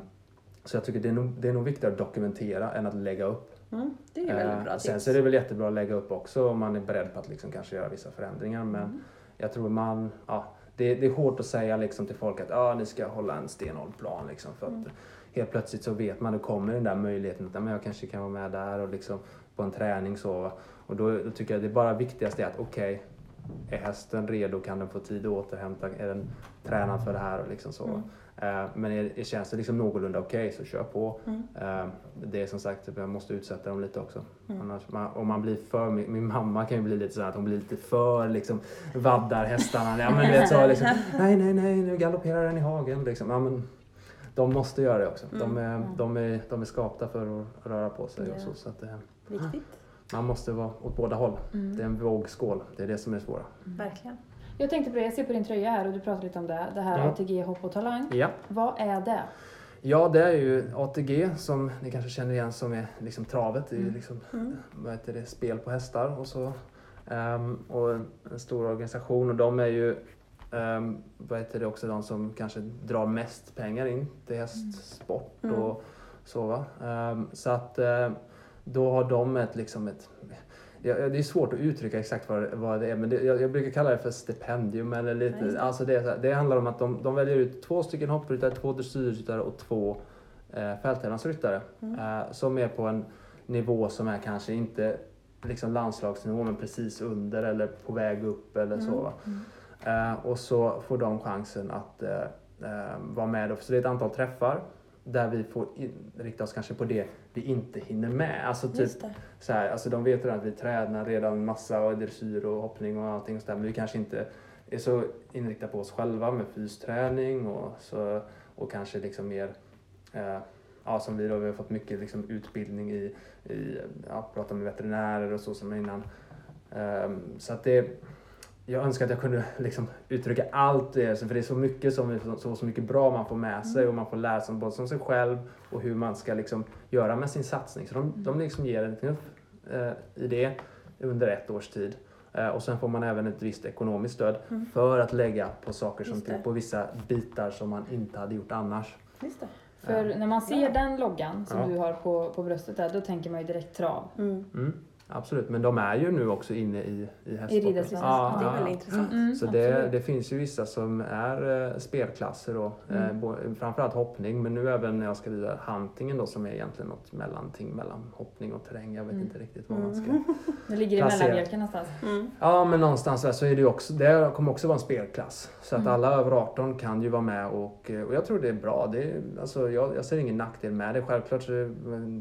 så jag tycker det är, nog, det är nog viktigare att dokumentera än att lägga upp. Mm. Det är väldigt bra sen tips. så är det väl jättebra att lägga upp också om man är beredd på att liksom kanske göra vissa förändringar. Men Mm. jag tror man, ja, det, det är hårt att säga liksom till folk att ah, ni ska hålla en stenhård plan. Liksom, för att Mm. helt plötsligt så vet man, då kommer den där möjligheten att men jag kanske kan vara med där och liksom på en träning så. Och då, då tycker jag det bara viktigaste är att okej, är hästen redo? Kan den få tid att återhämta? Är den tränad för det här? Och liksom så. Mm. Eh, men är, är, känns det liksom någorlunda okej så kör på. Mm. Eh, det är som sagt, jag måste utsätta dem lite också. Mm. Annars, man, om man blir för, min, min mamma kan ju bli lite så här att hon blir lite för liksom vaddar hästarna. Ja, men vet, så, liksom, nej, nej, nej, nu galopperar den i hagen. Liksom. Ja, men, de måste göra det också. De, är, Mm. de, är, de är skapta för att röra på sig. Och så, så att, Viktigt. man måste vara åt båda håll. Mm. Det är en vågskål. Det är det som är svåra. Verkligen. Jag tänkte på det, jag ser på din tröja här och du pratar lite om det. Det här Ja. ATG hopp och talang. Ja. Vad är det? Ja, det är ju ATG som ni kanske känner igen som är liksom travet. Det är ju Mm. liksom, Mm. vad heter det, spel på hästar och så. Ehm, och en, stor organisation och de är ju um, vad heter det också de som kanske drar mest pengar in till hästsport Mm. och så. Va? Ehm, så att eh, då har de ett liksom ett Ja, det är svårt att uttrycka exakt vad, vad det är, men det, jag, jag brukar kalla det för stipendium eller Ja, lite. det. Alltså det, det handlar om att de, de väljer ut två stycken hoppryttare, två dressyrryttare och två eh, fälttävlansryttare. Mm. Eh, som är på en nivå som är kanske inte liksom landslagsnivå men precis under eller på väg upp eller så. Mm. Eh, och så får de chansen att eh, eh, vara med. Så det är ett antal träffar där vi får inrikta oss kanske på det vi inte hinner med. Alltså typ så här, alltså de vet redan att vi tränar redan massa och dressyr och hoppning och allting och så där, men vi kanske inte är så inriktade på oss själva med fysträning och, så, och kanske liksom mer eh, Ja, som vi då, vi har fått mycket liksom utbildning i, i ja, prata med veterinärer och så som innan. Ehm, så att det, jag önskar att jag kunde liksom uttrycka allt det, för det är så mycket, som, så, så mycket bra man får med sig och man får lära sig både som sig själv och hur man ska liksom göra med sin satsning. Så de, de liksom ger en knuff eh, i det under ett års tid. Eh, och sen får man även ett visst ekonomiskt stöd Mm. för att lägga på saker som typ på vissa bitar som man inte hade gjort annars. Just det. För när man ser Ja. den loggan som Ja. du har på, på bröstet där, då tänker man ju direkt trav. Mm. Mm, absolut, men de är ju nu också inne i, i hästsporten. ridhästen. Ja, det är ja, väldigt intressant. Mm, Så det, det finns ju vissa som är eh, spelklasser då. Eh, Mm. bo- framförallt hoppning men nu även när jag ska rida huntingen då som är egentligen något mellanting mellan hoppning och terräng. Jag vet Mm. inte riktigt vad man ska... Mm. Det ligger i Placera. mellanbjälken någonstans. Mm. Ja men någonstans där så är det ju också, det kommer också vara en spelklass. Så att Mm. alla över 18 kan ju vara med och, eh, och jag tror det är bra. Det är, alltså, jag, jag ser ingen nackdel med det. Självklart så eh,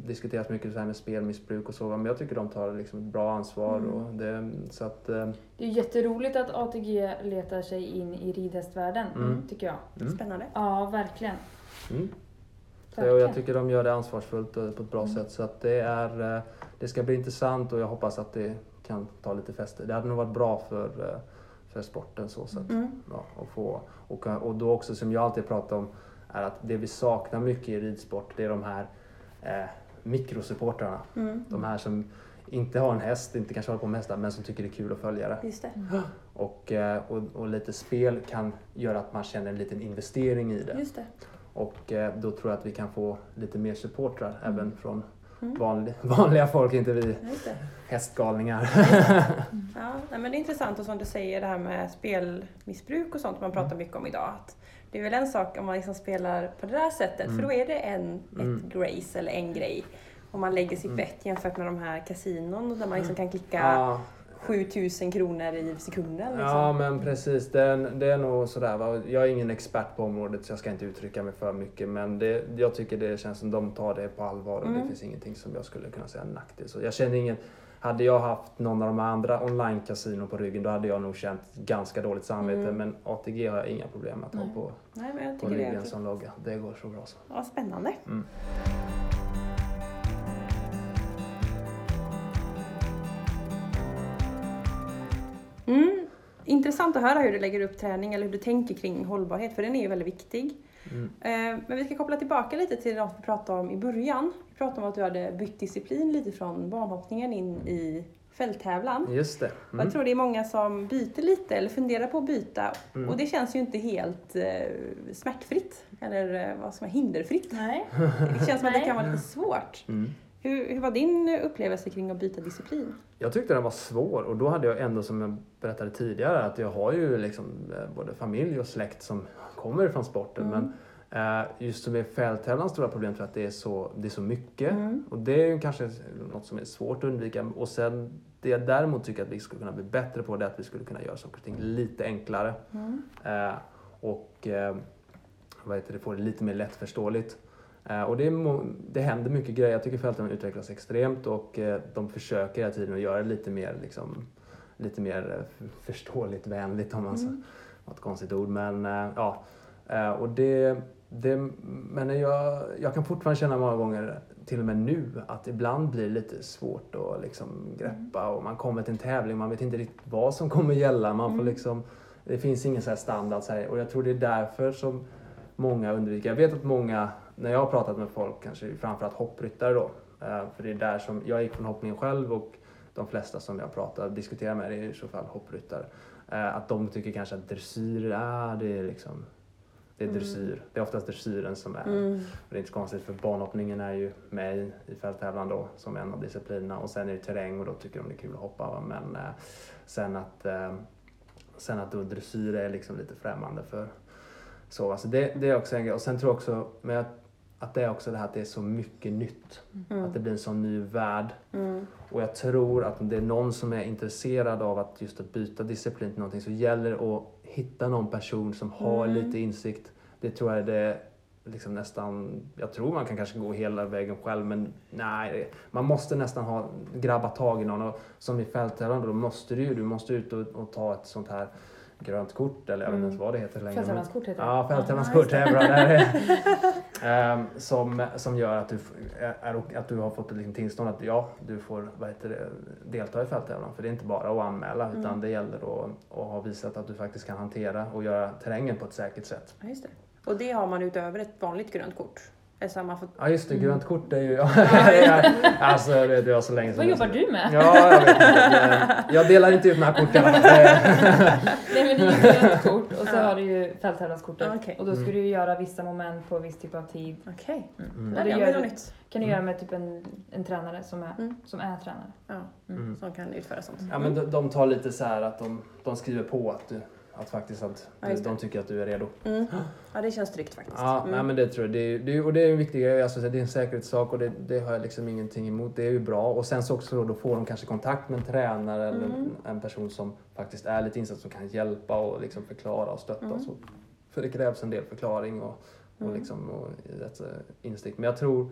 diskuteras mycket så här med spelmissbruk och så men jag tycker de tar liksom ett bra ansvar. Mm. Och det, så att, eh, Det är jätteroligt att ATG letar sig in i ridhästvärlden, Mm. tycker jag. mm, Spännande. Ja, verkligen. mm. Så verkligen. jag tycker de gör det ansvarsfullt och på ett bra Mm. sätt. Så att det, är, eh, det ska bli intressant och jag hoppas att det kan ta lite fäste. Det hade nog varit bra för, eh, för sporten så sätt. Mm. Ja, och, få, och, och då också som jag alltid pratar om är att det vi saknar mycket i ridsport det är de här eh, mikrosupportrarna. Mm. De här som inte har en häst, inte kanske håller på med hästar men som tycker det är kul att följa det. Just det. Och, eh, och, och lite spel kan göra att man känner en liten investering i det. Just det. Och eh, då tror jag att vi kan få lite mer supportrar Mm. även från Mm. vanlig, vanliga folk, inte vi hästgalningar. Ja, men det är intressant och som du säger det här med spelmissbruk och sånt man Mm. pratar mycket om idag. Att det är väl en sak om man liksom spelar på det där sättet Mm. för då är det en, Mm. ett grace eller en grej. Om man lägger sitt Mm. bett jämfört med de här kasinon där man liksom kan klicka Ja, 7000 kronor i sekunden. Liksom. Ja men precis, det är, det är nog sådär. Va? Jag är ingen expert på området så jag ska inte uttrycka mig för mycket men det, jag tycker det känns som de tar det på allvar och Mm. det finns ingenting som jag skulle kunna säga nackdel. Så jag känner ingen, hade jag haft någon av de andra online på ryggen då hade jag nog känt ganska dåligt samvete Mm. men ATG har jag inga problem att ha på, Nej, men jag på ryggen är som logga. Det går så bra så. ja, spännande. Mm. Intressant att höra hur du lägger upp träning eller hur du tänker kring hållbarhet, för den är ju väldigt viktig. Mm. Eh, Men vi ska koppla tillbaka lite till något vi pratade om i början. Vi pratade om att du hade bytt disciplin lite från banhoppningen in i fälttävlan. Just det. Mm. Jag tror det är många som byter lite eller funderar på att byta Mm. och det känns ju inte helt eh, smärtfritt eller eh, vad som är hinderfritt. Nej. Det känns som att det kan vara lite svårt. Mm. Hur, hur var din upplevelse kring att byta disciplin? Jag tyckte den var svår och då hade jag ändå som jag berättade tidigare att jag har ju liksom eh, både familj och släkt som kommer från sporten. Mm. Men eh, just som är fälttävlans stora problem tror jag att det är så, det är så mycket. Mm. Och det är ju kanske något som är svårt att undvika. Och sen det jag däremot tycker att vi skulle kunna bli bättre på det är att vi skulle kunna göra saker och ting lite enklare. Mm. Eh, och eh, vad heter det, få det lite mer lättförståeligt. Eh, och det, är det händer mycket grejer. Jag tycker fälten utvecklas extremt och eh, de försöker hela tiden att göra det lite mer, liksom, lite mer eh, förståeligt vänligt om man Mm. ett konstigt ord. Men ja, och det, det, men jag, jag kan fortfarande känna många gånger, till och med nu, att ibland blir det lite svårt att liksom greppa och man kommer till en tävling, man vet inte riktigt vad som kommer gälla. Man får Mm. liksom, det finns ingen så här standard så här, och jag tror det är därför som många undviker. Jag vet att många, när jag har pratat med folk, kanske framförallt hoppryttare då, eh, för det är där som, jag gick från hoppningen själv och de flesta som jag pratar, diskuterar med är i så fall hoppryttare. Eh, Att de tycker kanske att dressyr, ah, det är liksom det är Mm. dressyr. Det är oftast dressyren som är Mm. det är inte så konstigt för banhoppningen är ju med i, i fälttävlan då som en av disciplinerna och sen är det terräng och då tycker de det är kul att hoppa. Va? Men eh, sen att eh, sen att då dressyr är liksom lite främmande för så. Alltså det, det är också en grej. Och sen tror jag också med att, att det är också det här att det är så mycket nytt. Mm. Att det blir en sån ny värld. Mm. Och jag tror att om det är någon som är intresserad av att just att byta disciplin till någonting så gäller det att hitta någon person som har Mm. lite insikt. Det tror jag är det liksom nästan, jag tror man kan kanske gå hela vägen själv men nej, man måste nästan ha, grabba tag i någon och som i fälttävlan då måste du ju, du måste ut och, och ta ett sånt här grönt kort eller jag vet inte ens vad det heter längre. Fälttävlanskort heter det. Ja, fälttävlanskort det. är bra. Ehm, som, som gör att du, är, är- att du har fått ett liksom tillstånd att ja, du får vad heter det, delta i fälttävlan. För det är inte bara att anmäla utan Mm. det gäller att, att ha visat att du faktiskt kan hantera och göra terrängen på ett säkert sätt. Ja, just det. Och det har man utöver ett vanligt grönt kort? Alltså man får... Ja just det, Mm. grönt kort är ju... Ja, alltså det jag så länge sedan. Vad jobbar du med? Ja, jag vet inte. Jag- delar inte ut några kort i alla fall. Det- Nej men det är ju grönt kort och så Ja. har du ju fälttävlanskortet. Ja, okej. Och då ska Mm. du ju göra vissa moment på viss typ av tid. Okej, Mm. det det det kan du Mm. göra med typ en, en tränare som är, Mm. som är tränare. Ja, Mm. som kan utföra sånt. Ja, men de, de tar lite så här att de, de skriver på att, du, att faktiskt att Ja, de tycker att du är redo. Mm. Ja, det känns tryggt faktiskt. Ja, Mm. nej, men det tror jag. Det är, det är, och det är en viktig grej. Alltså, det är en säkerhetssak och det, det har jag liksom ingenting emot. Det är ju bra. Och sen så också då, då får de kanske kontakt med en tränare eller Mm. en person som faktiskt är lite insatt som kan hjälpa och liksom förklara och stötta. Mm. Och så. För det krävs en del förklaring och, och, Mm. liksom, och rätt eh, insikt. Men jag tror,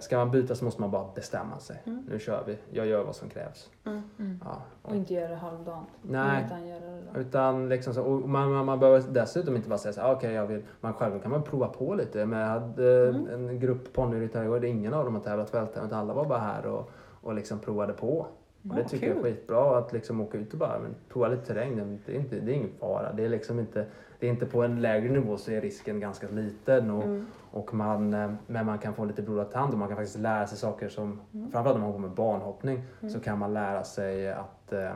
ska man byta så måste man bara bestämma sig. Mm. Nu kör vi. Jag gör vad som krävs. Mm. Mm. Ja. Och inte göra det halvdant. Nej. Utan göra det. Utan liksom så, och man, man, man behöver dessutom inte bara säga så här, "Ah, okej jag vill, man själv kan man prova på lite. Men jag hade Mm. en grupp ponnyryttare igår, ingen av dem har tävlat fälttävlan utan alla var bara här och, och liksom provade på. Och det tycker jag är skitbra att liksom åka ut och bara men, prova lite terräng. Det- Det är, inte, det är ingen fara. Det är liksom inte, det är inte på en lägre nivå så är risken ganska liten. Och, Mm. Och man, eh, men man kan få lite blodad tand och man kan faktiskt lära sig saker som, Mm. framförallt om man går med banhoppning, Mm. så kan man lära sig att, eh,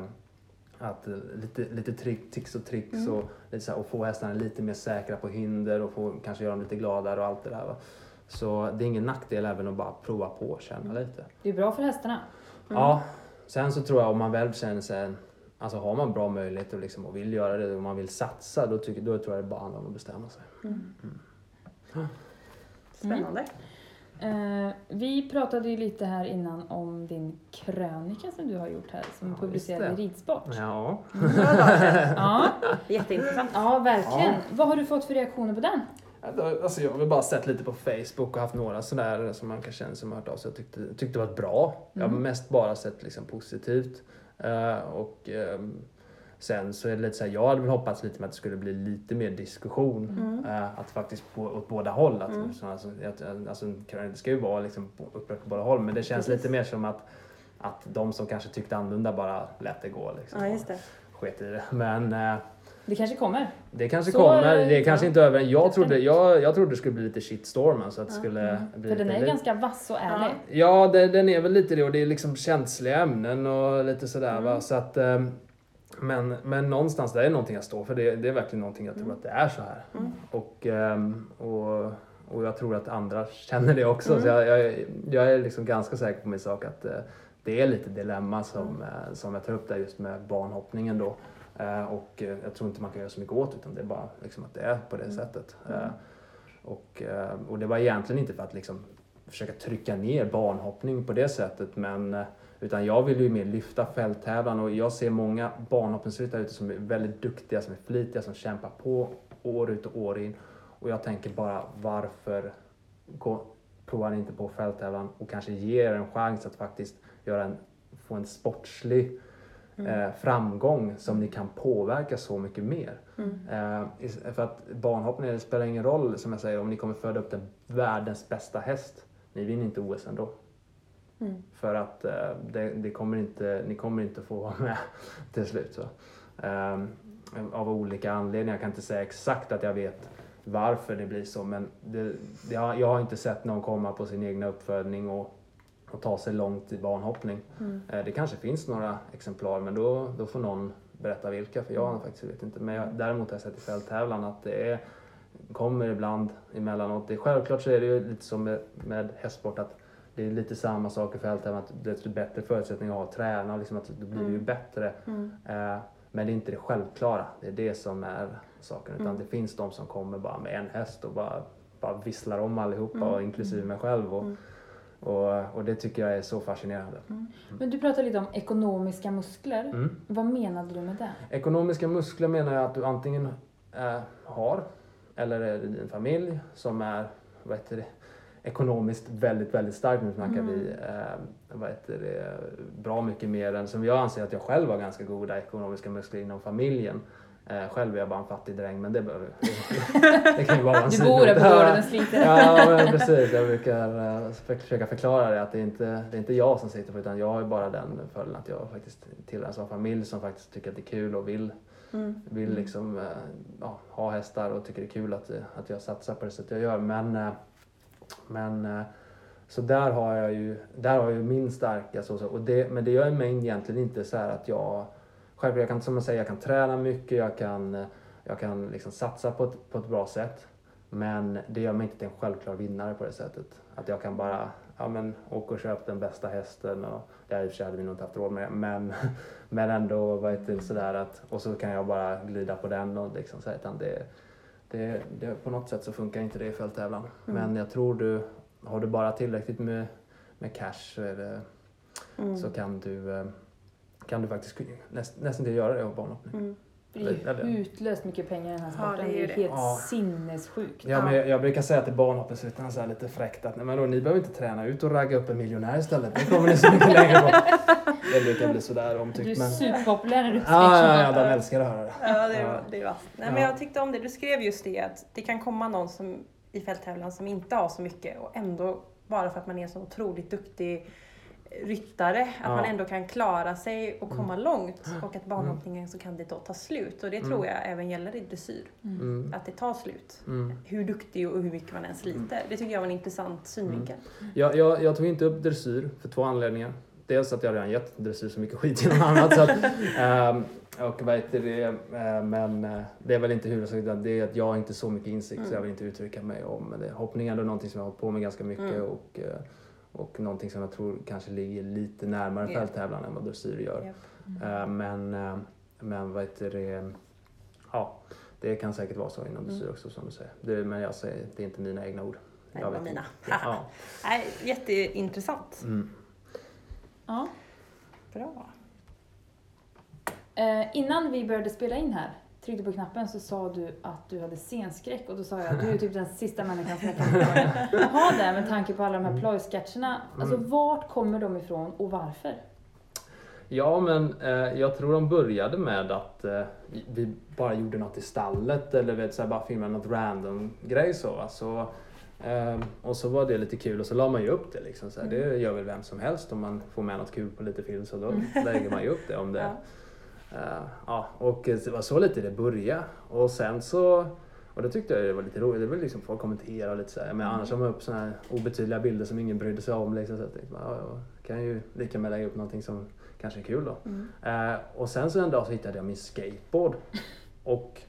att eh, lite, lite trick, tics och tricks Mm. och, lite så här, och få hästarna lite mer säkra på hinder och få, kanske göra dem lite gladare och allt det där. Va? Så det är ingen nackdel även att bara prova på och känna Mm. lite. Det är bra för hästarna. Ja, sen så tror jag om man väl känner sig, alltså har man bra möjligheter och, liksom, och vill göra det och man vill satsa, då, tycker, då tror jag det bara handlar om att bestämma sig. Mm. Mm. Spännande. Eh, vi pratade ju lite här innan om din krönika som du har gjort här, som Ja, är publicerad i. Ridsport. Ja. Sedan. Ja, Jätteintressant. ja verkligen. Ja. Vad har du fått för reaktioner på den? Alltså jag har väl bara sett lite på Facebook och haft några sådär som man kan känna som har hört av sig och tyckte, tyckte det var bra. Jag har Mm. mest bara sett liksom positivt. Eh, och ehm, sen så är det lite så här, jag hade väl hoppats lite med att det skulle bli lite mer diskussion. Mm. Eh, att faktiskt på, åt båda håll. Att, Mm. så, alltså, att, alltså, det ska ju vara liksom upprört på båda håll men det känns Precis. lite mer som att, att de som kanske tyckte annorlunda bara lät det gå. Liksom, Ja, just det. sket i det. Men eh, Det kanske kommer. det kanske Så kommer, det är inte. kanske inte över. Jag trodde, jag, jag trodde det skulle bli lite shitstorm, alltså att det Ja. skulle Mm. bli För den lite, är ganska vass och ärlig. Ja, det, den är väl lite det och det är liksom känsliga ämnen och lite sådär va. Mm. Så att, ehm, men, men någonstans, det är någonting jag står för. Det, det är verkligen någonting jag tror Mm. att det är så här. Mm. Och, ehm, och, och jag tror att andra känner det också. Mm. Så jag, jag, jag är liksom ganska säker på min sak att eh, det är lite dilemma som, Mm. eh, som jag tar upp där just med barnhoppningen då. Eh, och jag tror inte man kan göra så mycket åt utan det är bara liksom att det är på det Mm. sättet. Mm. Och, och det var egentligen inte för att liksom försöka trycka ner barnhoppning på det sättet men utan jag vill ju mer lyfta fälttävlan och jag ser många barnhoppningsryttare ute som är väldigt duktiga, som är flitiga, som kämpar på år ut och år in. Och jag tänker bara varför gå, provar ni inte på fälttävlan och kanske ger er en chans att faktiskt göra en, få en sportslig Mm. eh, framgång som ni kan påverka så mycket mer. Mm. Eh, för att barnhoppning, det spelar ingen roll som jag säger om ni kommer föda upp den världens bästa häst. Ni vinner inte OS ändå. Mm. För att eh, det, det kommer inte, ni kommer inte få vara med till slut. Så. Eh, av olika anledningar. Jag kan inte säga exakt att jag vet varför det blir så men det, det har, jag har inte sett någon komma på sin egna uppfödning och, och ta sig långt i barnhoppning. Mm. Eh, Det kanske finns några exemplar men då, då får någon berätta vilka för jag faktiskt vet inte. Men jag, däremot har jag sett i fälttävlan att det är, kommer ibland emellanåt. Det, självklart så är det ju lite som med, med hästsport att det är lite samma sak i fälttävlan. Att desto bättre förutsättningar har att träna, liksom att då blir det ju Mm. bättre. Mm. Eh, Men det är inte det självklara. Det är det som är saken. Utan Mm. det finns de som kommer bara med en häst och bara, bara visslar om allihopa, Mm. och inklusive mig själv. Och, Mm. och, och det tycker jag är så fascinerande. Men du pratade lite om ekonomiska muskler. Mm. Vad menade du med det? Ekonomiska muskler menar jag att du antingen eh, har eller är din familj som är vad heter det, ekonomiskt väldigt, väldigt stark. Nu snackar Mm. vi eh, vad heter det, bra mycket mer än som jag anser att jag själv har ganska goda ekonomiska muskler inom familjen. Eh, själv är jag bara en fattig dräng men det, behöver, det kan ju vara en Du bor där på gården och. Ja, precis. Jag brukar eh, försöka förklara det att det är inte det är inte jag som sitter på utan jag har ju bara den fördelen att jag faktiskt tillhör en sån familj som faktiskt tycker att det är kul och vill, Mm. vill liksom, eh, ja, ha hästar och tycker det är kul att, att jag satsar på det sätt jag gör. Men, eh, men eh, så där har jag ju, där har jag ju min starka så, så, och det, men det gör mig egentligen inte så här att jag Självklart, jag kan, som jag säger, jag kan träna mycket, jag kan, eh, jag kan liksom satsa på ett, på ett bra sätt. Men det gör mig inte till en självklar vinnare på det sättet. Att jag kan bara ja, men, åka och köpa den bästa hästen. Och, det här i och för sig hade vi nog inte haft råd med. Men, men ändå vad heter det, sådär att, och så kan jag bara glida på den. Och liksom, så här, utan det, det, det, på något sätt så funkar inte det i fälttävlan. Mm. Men jag tror du, har du bara tillräckligt med, med cash så, det, Mm. så kan du eh, kan du faktiskt näst, nästan göra det av barnhoppning. Mm. Det är ju utlöst mycket pengar i den här Ja, sporten. det är det är det. helt Ja. sinnessjukt. Ja, men jag, jag brukar säga till barnhoppningsryttarna så här lite fräckt att nej, men då, ni behöver inte träna ut och ragga upp en miljonär istället. Det kommer ni så mycket längre på. Det brukar bli sådär Du är omtyckt. Men... superpopulär när du Ja, ja, ja, springer. de älskar att höra det. Ja, det Ja. är, det är vasst. Nej, Ja. men jag tyckte om det. Du skrev just det att det kan komma någon som i fälttävlan som inte har så mycket och ändå bara för att man är så otroligt duktig ryttare, att Ja. man ändå kan klara sig och komma långt Mm. och att barnhoppningen så kan det då ta slut. Och det Mm. tror jag även gäller i dressyr, Mm. att det tar slut. Mm. Hur duktig och hur mycket man än sliter. Det tycker jag var en intressant synvinkel. Jag, jag, jag tog inte upp dressyr för två anledningar. Dels att jag redan gett dressyr så mycket skit genom annat. Så att, ehm, och vad heter det, eh, men eh, det är väl inte huvudsaken, det är att jag har inte så mycket insikt så Mm. jag vill inte uttrycka mig om det. Hoppning är ändå någonting som jag har hållit på med ganska mycket Mm. och, eh, och någonting som jag tror kanske ligger lite närmare Ja. fälttävlan än vad dressyr gör. Japp. Eh, Men, eh, men vad heter det, ja, det kan säkert vara så inom dressyr Mm. också som du säger. Det, men jag säger, det är inte mina egna ord. Nej, det var mina. Ja. Nej, jätteintressant. Mm. Ja. Bra. Eh, innan vi började spela in här, tryckte på knappen, så sa du att du hade scenskräck och då sa jag du är typ den sista människan som jag kan ha det med tanke på alla de här plojsketcherna. Alltså Mm. vart kommer de ifrån och varför? Ja, men eh, jag tror de började med att eh, vi bara gjorde något i stallet eller vet, så här, bara filmade något random grej så. va. så eh, och så var det lite kul och så la man ju upp det liksom. Så här, Det gör väl vem som helst om man får med något kul på lite film så då lägger man ju upp det om det. Ja. Eh, ja, och det var så lite det började. Och sen så och då tyckte jag det var lite roligt. Det var liksom folk kommentera lite så här. Men annars har man upp såna här obetydliga bilder som ingen brydde sig om. Liksom, så jag tänkte, ja, ja, kan ju lika med lägga upp någonting som kanske är kul då. Mm. Eh, och sen så en dag så hittade jag min skateboard. Och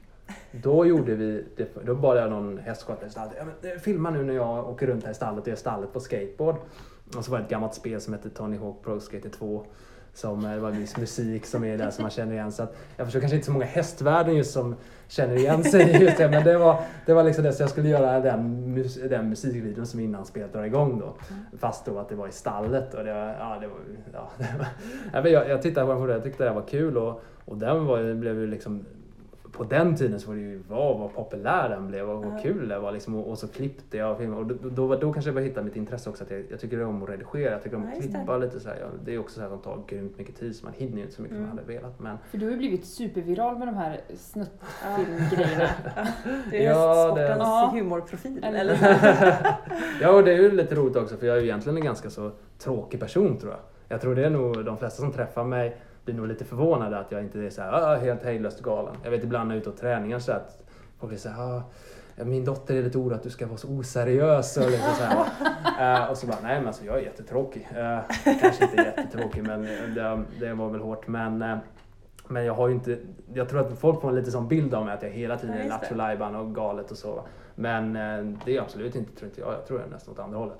då gjorde vi, det, då bad jag någon hästskötare i stallet, ja, eh, filma nu när jag åker runt här i stallet och gör stallet på skateboard. Och så var det ett gammalt spel som hette Tony Hawk Pro Skater 2. Som, det var viss musik som är där som man känner igen. Så att, jag förstår kanske inte så många hästvärden just som känner igen sig just det. Men det var, det var liksom det, så jag skulle göra den, mus, den musikvideon som innan spelet drar igång då. Fast då att det var i stallet och det var, ja det var, ja, det var jag, jag tittade på den och jag tyckte det var kul och, och den var, blev ju liksom på den tiden så var det ju vad, vad populär den blev och vad Ja. kul det var liksom, och, och så klippte jag filmer och då, då, var- då kanske jag började hitta mitt intresse också att jag, jag tycker om att redigera, jag tycker om Ja, att det. klippa lite så här. Ja, det är också så här att de tar grymt mycket tid så man hinner ju inte så mycket som Mm. man hade velat men För du har ju blivit superviral med de här snuttfilmgrejerna. Det är Ja, hästsportens det- humorprofil. Eller? Ja, och det är ju lite roligt också för jag är ju egentligen en ganska så tråkig person tror jag. Jag tror det är nog de flesta som träffar mig blir nog lite förvånade att jag inte är så här, "Ah, helt hejdlöst galen. Jag vet ibland när jag är ute och träningar så att folk blir så här, "Ah, min dotter är lite orolig att du ska vara så oseriös och lite så här. Eh, och så bara, nej men alltså jag är jättetråkig. Uh, kanske inte jättetråkig men det, det var väl hårt. Men, eh, men jag har ju inte, jag tror att folk får en lite sån bild av mig att jag hela tiden är lattjo och galet och så. Men eh, det är absolut inte, tror inte jag. Jag tror det är nästan åt andra hållet.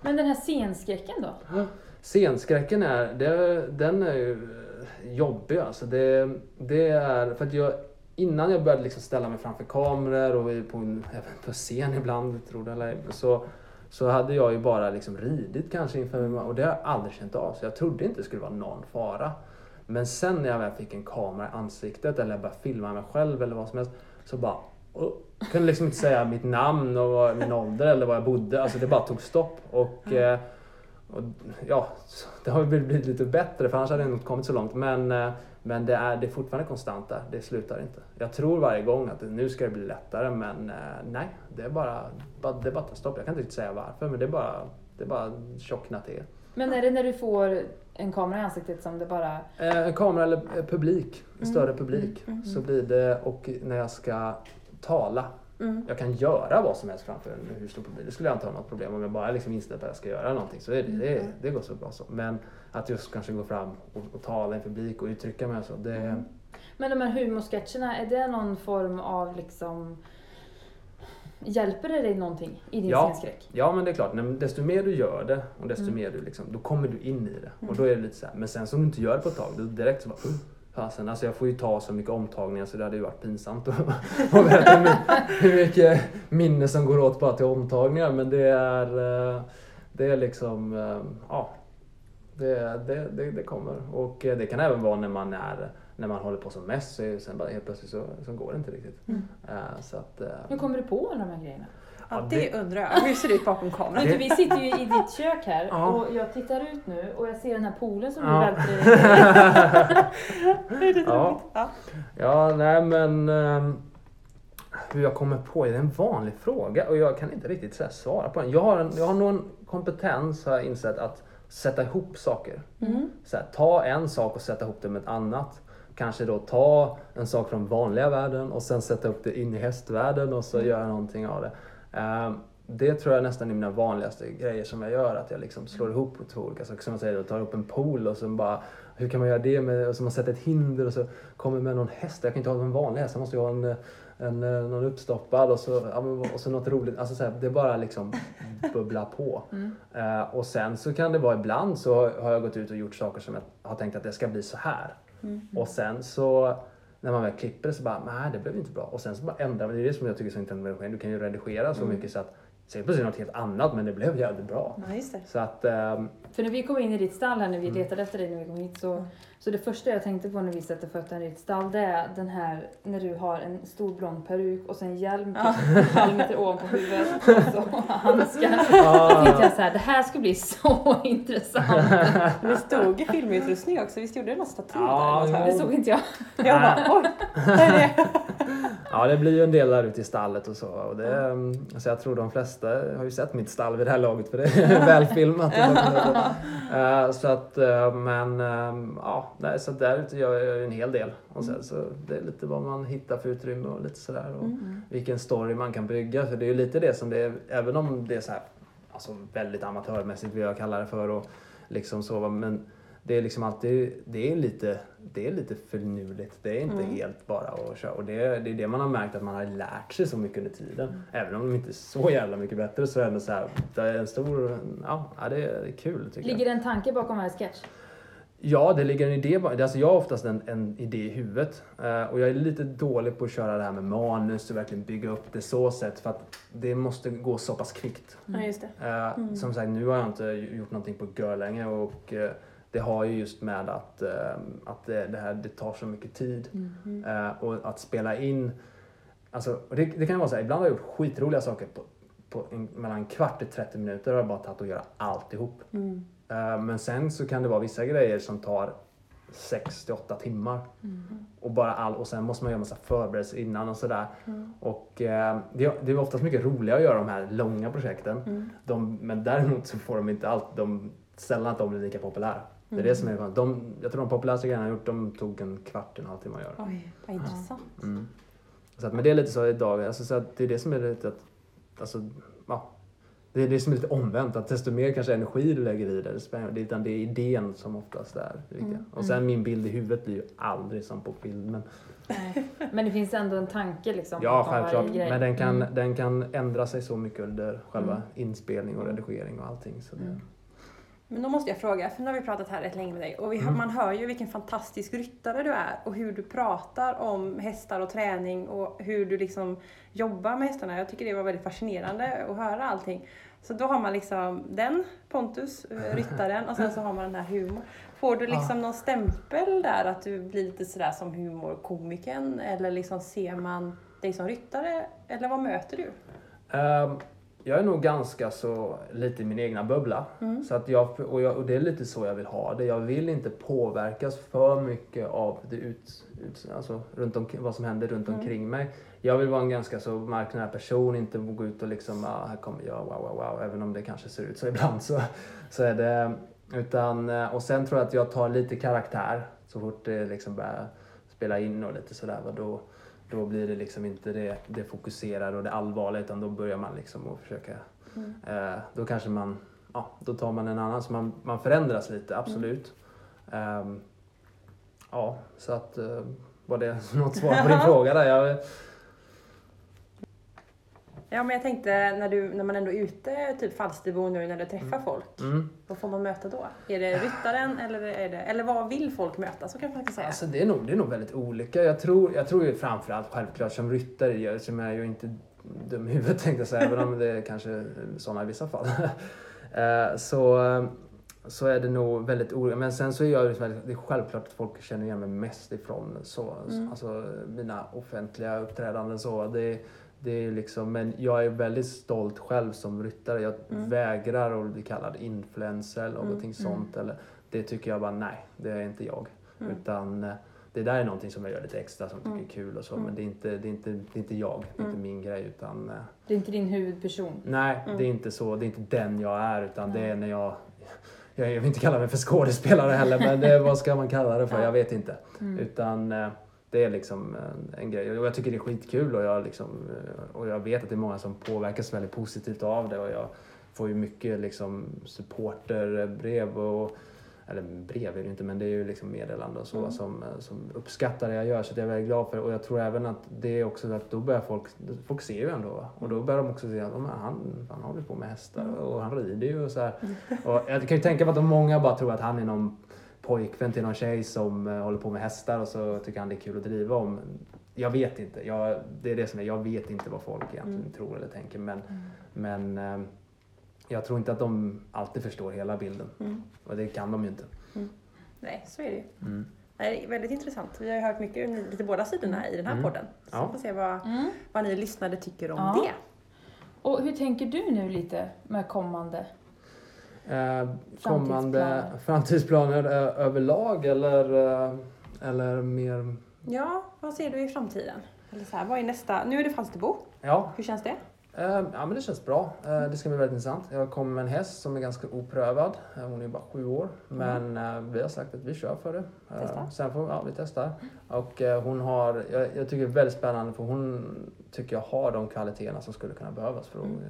Men den här scenskräcken då? Scenskräcken är, det, den är ju eh, jobbig alltså. Det, det är, för att jag, innan jag började liksom ställa mig framför kameror och på, en, även på scen ibland, tror det eller så, så hade jag ju bara liksom ridit kanske inför, och det har jag aldrig känt av. Så jag trodde inte det skulle vara någon fara. Men sen när jag väl fick en kamera i ansiktet eller jag började filma mig själv eller vad som helst, så bara oh, kunde liksom inte säga mitt namn och min ålder eller var jag bodde. Alltså det bara tog stopp. Och, eh, och ja, det har väl blivit lite bättre för annars hade jag inte kommit så långt. Men, eh, men det, är, det är fortfarande konstant där. Det slutar inte. Jag tror varje gång att nu ska det bli lättare men eh, nej, det är bara, det är bara att stopp. Jag kan inte riktigt säga varför men det är bara, det är bara tjockna till. Men är det när du får en kamera i ansiktet som det bara... Eh, En kamera eller publik, en Mm, större publik. mm, mm, Så blir det, och när jag ska tala Mm. jag kan göra vad som helst framför en hur stor publik. Det skulle jag inte ha något problem om jag bara liksom inställd på att jag ska göra någonting. Så det, det, Mm. det går så bra så. Men att just kanske gå fram och, och tala inför publik och uttrycka mig och så. Det, Mm. Men de här humorsketcherna, är det någon form av liksom... Hjälper det dig någonting i din Ja. scenskräck? Ja men det är klart, desto mer du gör det och desto Mm. mer du liksom, då kommer du in i det. Mm. Och då är det lite så här. Men sen som du inte gör det på ett tag, då direkt så bara uh, fasen. Alltså jag får ju ta så mycket omtagningar så det hade ju varit pinsamt att berätta hur mycket- minne som går åt bara till omtagningar. Men det är, eh, det är liksom, eh, ja. Det, det, det, det kommer. Och eh, det kan även vara när man är när man håller på som mest så sen bara helt plötsligt så, så går det inte riktigt. Mm. Så att, Hur kommer du på alla de här grejerna? Ja, det det- undrar jag. Hur ser det ut bakom kameran? Du, vi sitter ju i ditt kök här Ja. och jag tittar ut nu och jag ser den här poolen som Ja. du välter i. Det Ja. Ja. Ja, nej men ehm, hur jag kommer på det är en vanlig fråga och jag kan inte riktigt så svara på den. Jag har, en, jag har någon kompetens har jag insett att sätta ihop saker. Mm. Så här, ta en sak och sätta ihop det med ett annat. Kanske då ta en sak från vanliga världen och sen sätta upp det in i hästvärlden och så Mm. göra någonting av det. Ehm, det tror jag nästan är mina vanligaste grejer som jag gör. Att jag liksom slår ihop två olika saker. Som jag säger, då, tar upp en pool och så bara hur kan man göra det med, och så man sätter ett hinder och så kommer med någon häst. Jag kan inte ha en vanlig häst, jag måste ju ha en, en, eh, någon uppstoppad och så, och så något roligt. Alltså så här, det bara liksom bubblar på. Mm. Eh, och sen så kan det vara ibland så har jag gått ut och gjort saker som jag har tänkt att det ska bli så här. Mm. Och sen så när man väl klipper det så bara, nej det blev inte bra. Och sen så bara ändrar man, det är det som jag tycker är så intressant med redigering. Du kan ju redigera så Mm. mycket så att sen plötsligt något helt annat men det blev jävligt bra. Ja, just det. Så att, ehm, För när vi kom in i ditt stall här, när vi Mm. letade efter dig när vi kom hit, så, så det första jag tänkte på när vi sätter fötterna i ditt stall, det är den här när du har en stor blond peruk och sen hjälm Ja. en halv meter ovanpå huvudet och handskar. Då ah, tänkte jag så här, det här ska bli så intressant. Det stod i filmutrustning också, visst gjorde det någon staty Ja, där? Det såg inte jag. Jag bara, oj, där är det. ja, det blir ju en del där ute i stallet och så. Och det, ehm, alltså jag tror de flesta har ju sett mitt stall vid det här laget för det är välfilmat. Eh, så att, eh, men ehm, ja, nej, så där ute gör jag en hel del. Och sen så det är lite vad man hittar för utrymme och lite sådär. Och Mm. vilken story man kan bygga. För det är ju lite det som det är, även om det är så här, alltså väldigt amatörmässigt vill jag kalla det för. Och liksom så, men det är liksom alltid, det är lite, det är lite finurligt. Det är inte Mm. helt bara att köra. Och det, det är det man har märkt att man har lärt sig så mycket under tiden. Mm. Även om de inte är så jävla mycket bättre så är det så här, det är en stor, ja det är, kul tycker jag. Ligger det en tanke bakom varje sketch? Ja, det ligger en idé bara. Alltså jag har oftast en, en idé i huvudet. Eh, och jag är lite dålig på att köra det här med manus och verkligen bygga upp det så sätt. För att det måste gå så pass kvickt. Ja, just det. Eh, Mm. Som sagt, nu har jag inte gjort någonting på gör länge och eh, det har ju just med att, eh, att det, det här det tar så mycket tid. Mm. Och att spela in, alltså, och det, det kan vara så här, ibland har jag gjort skitroliga saker på, på en, mellan en kvart till 30 minuter har jag bara tagit att göra alltihop. Mm. Eh, Men sen så kan det vara vissa grejer som tar 6 till 8 timmar. Och, bara all, och sen måste man göra massa förberedelser innan och sådär. Mm. Och eh, det, det är oftast mycket roligare att göra de här långa projekten. Mm. De, men däremot så får de inte allt, de, sällan att de blir lika populära. Det är det som är de, Jag tror de populäraste grejerna jag gjort, de tog en kvart, en halvtimme att göra. Oj, vad intressant. Mm. Så att, men det är lite så idag, alltså, så att det är det som är lite att, alltså, ja. Det är det som är lite omvänt, att desto mer kanske energi du lägger i det, utan det är idén som oftast är det. Mm. Och sen min bild i huvudet blir ju aldrig som på. Men, Nej. Men det finns ändå en tanke liksom. ja, självklart. Men den kan, Mm. den kan ändra sig så mycket under själva Mm. inspelning och redigering och allting. Så det, Mm. Men då måste jag fråga, för nu har vi pratat här rätt länge med dig och vi, Mm. man hör ju vilken fantastisk ryttare du är och hur du pratar om hästar och träning och hur du liksom jobbar med hästarna. Jag tycker det var väldigt fascinerande att höra allting. Så då har man liksom den, Pontus, eh, ryttaren, och sen så har man den här humorn. Får du liksom någon stämpel där att du blir lite sådär som humorkomikern eller liksom ser man dig som ryttare eller vad möter du? Ehm, jag är nog ganska så lite i min egna bubbla. Mm. Så att jag, och, jag, och det är lite så jag vill ha det. Jag vill inte påverkas för mycket av det ut, ut, alltså runt om, vad som händer runt Mm. omkring mig. Jag vill vara en ganska så marknära person, inte gå ut och liksom, ah, här kommer jag, wow, wow, wow. Även om det kanske ser ut så ibland så, så är det. Utan, eh, och sen tror jag att jag tar lite karaktär så fort det liksom börjar spela in och lite sådär. Då, då blir det liksom inte det, det fokuserade och det allvarliga utan då börjar man liksom att försöka Mm. Eh, då kanske man, ja, då tar man en annan, så man, man förändras lite, absolut. Ehm, ja, så att uh, var det något svar på din fråga där? Jag, Ja men jag tänkte när, du, när man ändå är ute, typ Falsterbo nu när du träffar folk, mm. vad får man möta då? Är det ryttaren eller, är det, eller vad vill folk möta? Så kan man faktiskt säga. Alltså det är, nog, det är nog väldigt olika. Jag tror, jag tror ju framförallt självklart som ryttare, jag, som är ju inte dum i huvudet tänkte jag säga, även om det är kanske sådana i vissa fall. Eh, så, så är det nog väldigt olika. Men sen så är jag det är självklart att folk känner igen mig mest ifrån så, Mm. alltså, mina offentliga uppträdanden. Så. Det, det är liksom, men jag är väldigt stolt själv som ryttare. Jag Mm. vägrar att bli kallad influencer eller någonting Mm. sånt. Eller, det tycker jag bara, nej, det är inte jag. Mm. Utan eh, det där är någonting som jag gör lite extra som jag Mm. tycker är kul och så. Mm. Men det är inte, det är inte, det är inte jag, det är Mm. inte min grej. Utan, eh, Det är inte din huvudperson. nej, Mm. det är inte så. Det är inte den jag är. Utan det är när jag... Jag vill inte kalla mig för skådespelare heller, men det, vad ska man kalla det för? Ja. Jag vet inte. Mm. Utan eh, det är liksom en, en grej. Och jag tycker det är skitkul och jag, liksom, eh, och jag vet att det är många som påverkas väldigt positivt av det. Och jag får ju mycket liksom, supporterbrev och eller brev är det inte, men det är ju liksom meddelanden och så Mm. som, som uppskattar det jag gör. Så det är jag väldigt glad för. Och jag tror även att det är också att då börjar folk, folk ser ju ändå. Och då börjar de också se att "Ja, men han, han håller på med hästar Mm. och han rider ju och så här. Och jag kan ju tänka mig att de många bara tror att han är någon pojkvän till någon tjej som eh, håller på med hästar och så tycker han det är kul att driva om. jag vet inte. Jag, det är det som är, jag vet inte vad folk egentligen Mm. tror eller tänker. Men, Mm. men eh, jag tror inte att de alltid förstår hela bilden. Mm. Och det kan de ju inte. Nej, så är det ju. Mm. Det är väldigt intressant. Vi har ju hört mycket, ni- lite båda sidorna i den här Mm. podden. Så Ja. vi får se vad, Mm. vad ni lyssnare tycker om Ja. det. Och hur tänker du nu lite med kommande? Eh, kommande Framtidsplaner. eh, överlag eller, eh, eller mer... Ja, vad ser du i framtiden? Eller så här, vad är nästa? Nu är det Falsterbo. Ja, Hur känns det? Eh, ja men det känns bra. Det ska bli väldigt intressant. Jag kommer med en häst som är ganska oprövad. Hon är bara sju år. Men eh, vi har sagt att vi kör för det. Testa. sen får ja, vi testar. Och hon har, jag, jag tycker det är väldigt spännande för hon tycker jag har de kvaliteterna som skulle kunna behövas för att Mm.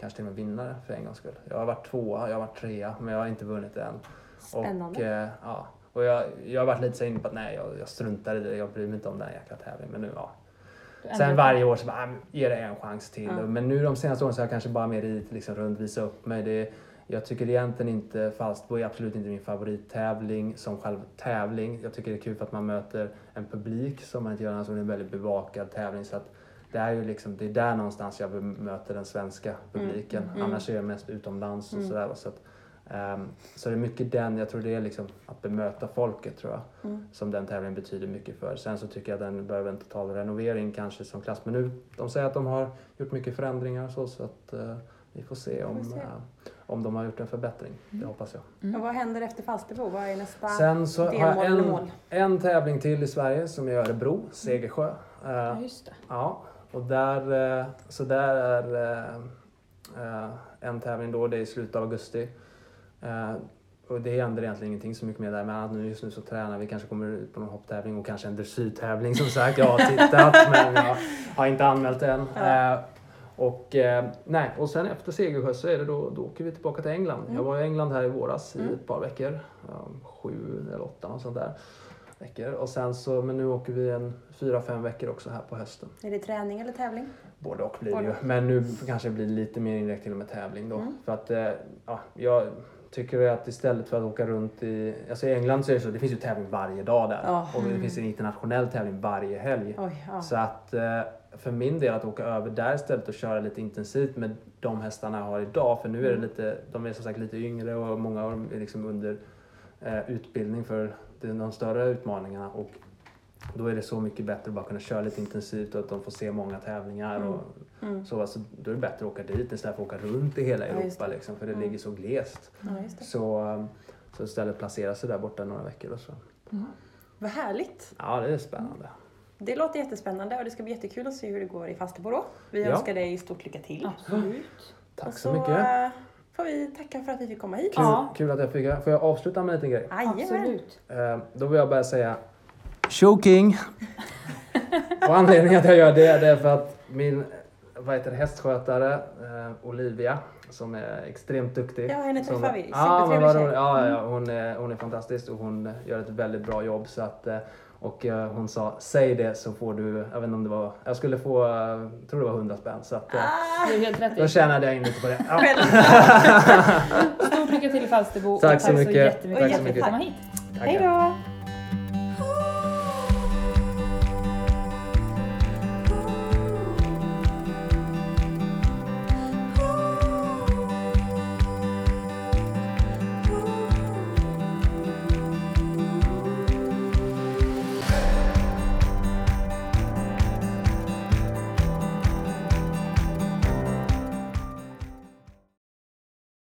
Kanske till och med vinna det för en gångs skull. Jag har varit tvåa, jag har varit trea men jag har inte vunnit än. Spännande. Och, eh, ja, och jag, jag har varit lite så inne på att nej, jag, jag struntar i det. Jag bryr mig inte om den jäkla tävlingen. Men nu, ja, Sen varje år så bara, "Ah, men ge det en chans till. Ja. Men nu de senaste åren så har jag kanske bara mer ridit liksom runt, visa upp mig. Det, jag tycker egentligen inte Falsterbo är absolut inte min favorittävling som själv tävling. Jag tycker det är kul för att man möter en publik som man inte gör annars. och Det är en väldigt bevakad tävling. Så att det är ju liksom, det är där någonstans jag möter den svenska publiken. Mm. Annars är jag mest utomlands och Mm. sådär. Så, att, ehm, så det är mycket den, jag tror det är liksom att bemöta folket tror jag Mm. som den tävlingen betyder mycket för. Sen så tycker jag att den behöver en total renovering kanske som klass. Men nu, de säger att de har gjort mycket förändringar och så, så att eh, vi får se om, Vi får se. eh, om de har gjort en förbättring. Mm. Det hoppas jag. Mm. Och vad händer efter Falsterbo? Vad är nästa Sen så har delmål jag eller en, en tävling till i Sverige som är i Örebro, Segersjö. Eh, Ja, just det. Ja, och där, eh, så där är eh, eh, en tävling då, det är i slutet av augusti. Och det händer egentligen ingenting så mycket mer där, men just nu så tränar vi, kanske kommer ut på någon hopptävling och kanske en dressyrtävling som sagt. Jag har tittat men jag har inte anmält än. Ja. Och, nej, och sen efter Segersjö så är det då, då åker vi tillbaka till England. Mm. Jag var i England här i våras i Mm. ett par veckor. Sju eller åtta och sånt där. Veckor. Och sen så, men nu åker vi en fyra, fem veckor också här på hösten. Är det träning eller tävling? Både och blir det ju. Men nu kanske det blir lite mer indirekt till och med tävling då. Mm. För att eh, ja, jag tycker att istället för att åka runt i... Alltså i England så är det så, det finns ju tävling varje dag där. Ja. Och det Mm. finns en internationell tävling varje helg. Oj, ja. Så att eh, för min del att åka över där istället och köra lite intensivt med de hästarna jag har idag. För nu är det Mm. lite, de är som sagt lite yngre och många av dem är liksom under eh, utbildning för de, de större utmaningarna. Och då är det så mycket bättre att bara kunna köra lite intensivt och att de får se många tävlingar. Mm. Och, Mm. så, alltså, då är det bättre att åka dit istället för att åka runt i hela Ja, Europa. det. liksom, för det Mm. ligger så glest. Ja, just det. Så, um, så istället placera sig där borta några veckor och så. Mm. Vad härligt! Ja, det är spännande. Det låter jättespännande och det ska bli jättekul att se hur det går i Falsterbo då. Vi Ja. önskar dig stort lycka till. Absolut. Tack Och så mycket. Får vi tacka för att vi fick komma hit. Kul, Ja. kul att jag fick Får jag avsluta med en liten grej? Jajamän. Absolut. Eh, då vill jag bara säga Choking! och anledningen att jag gör det, det är för att min vad heter det, hästskötare eh, Olivia som är extremt duktig. Ja, henne som, träffade vi. Supertrevlig vad tjej. roligt. ja, ja, hon, är, hon är fantastisk och hon gör ett väldigt bra jobb. Så att, eh, och eh, hon sa, säg det så får du, jag vet inte om det var, jag skulle få, eh, tror det var 100 spänn. Så att, eh, Ah, Du är helt rätt då tjänade jag in lite på det. Ja. Stort lycka till i Falsterbo. Tack så tack så mycket. Tack för så att du fick mycket. komma hit. Tackar. Hej då!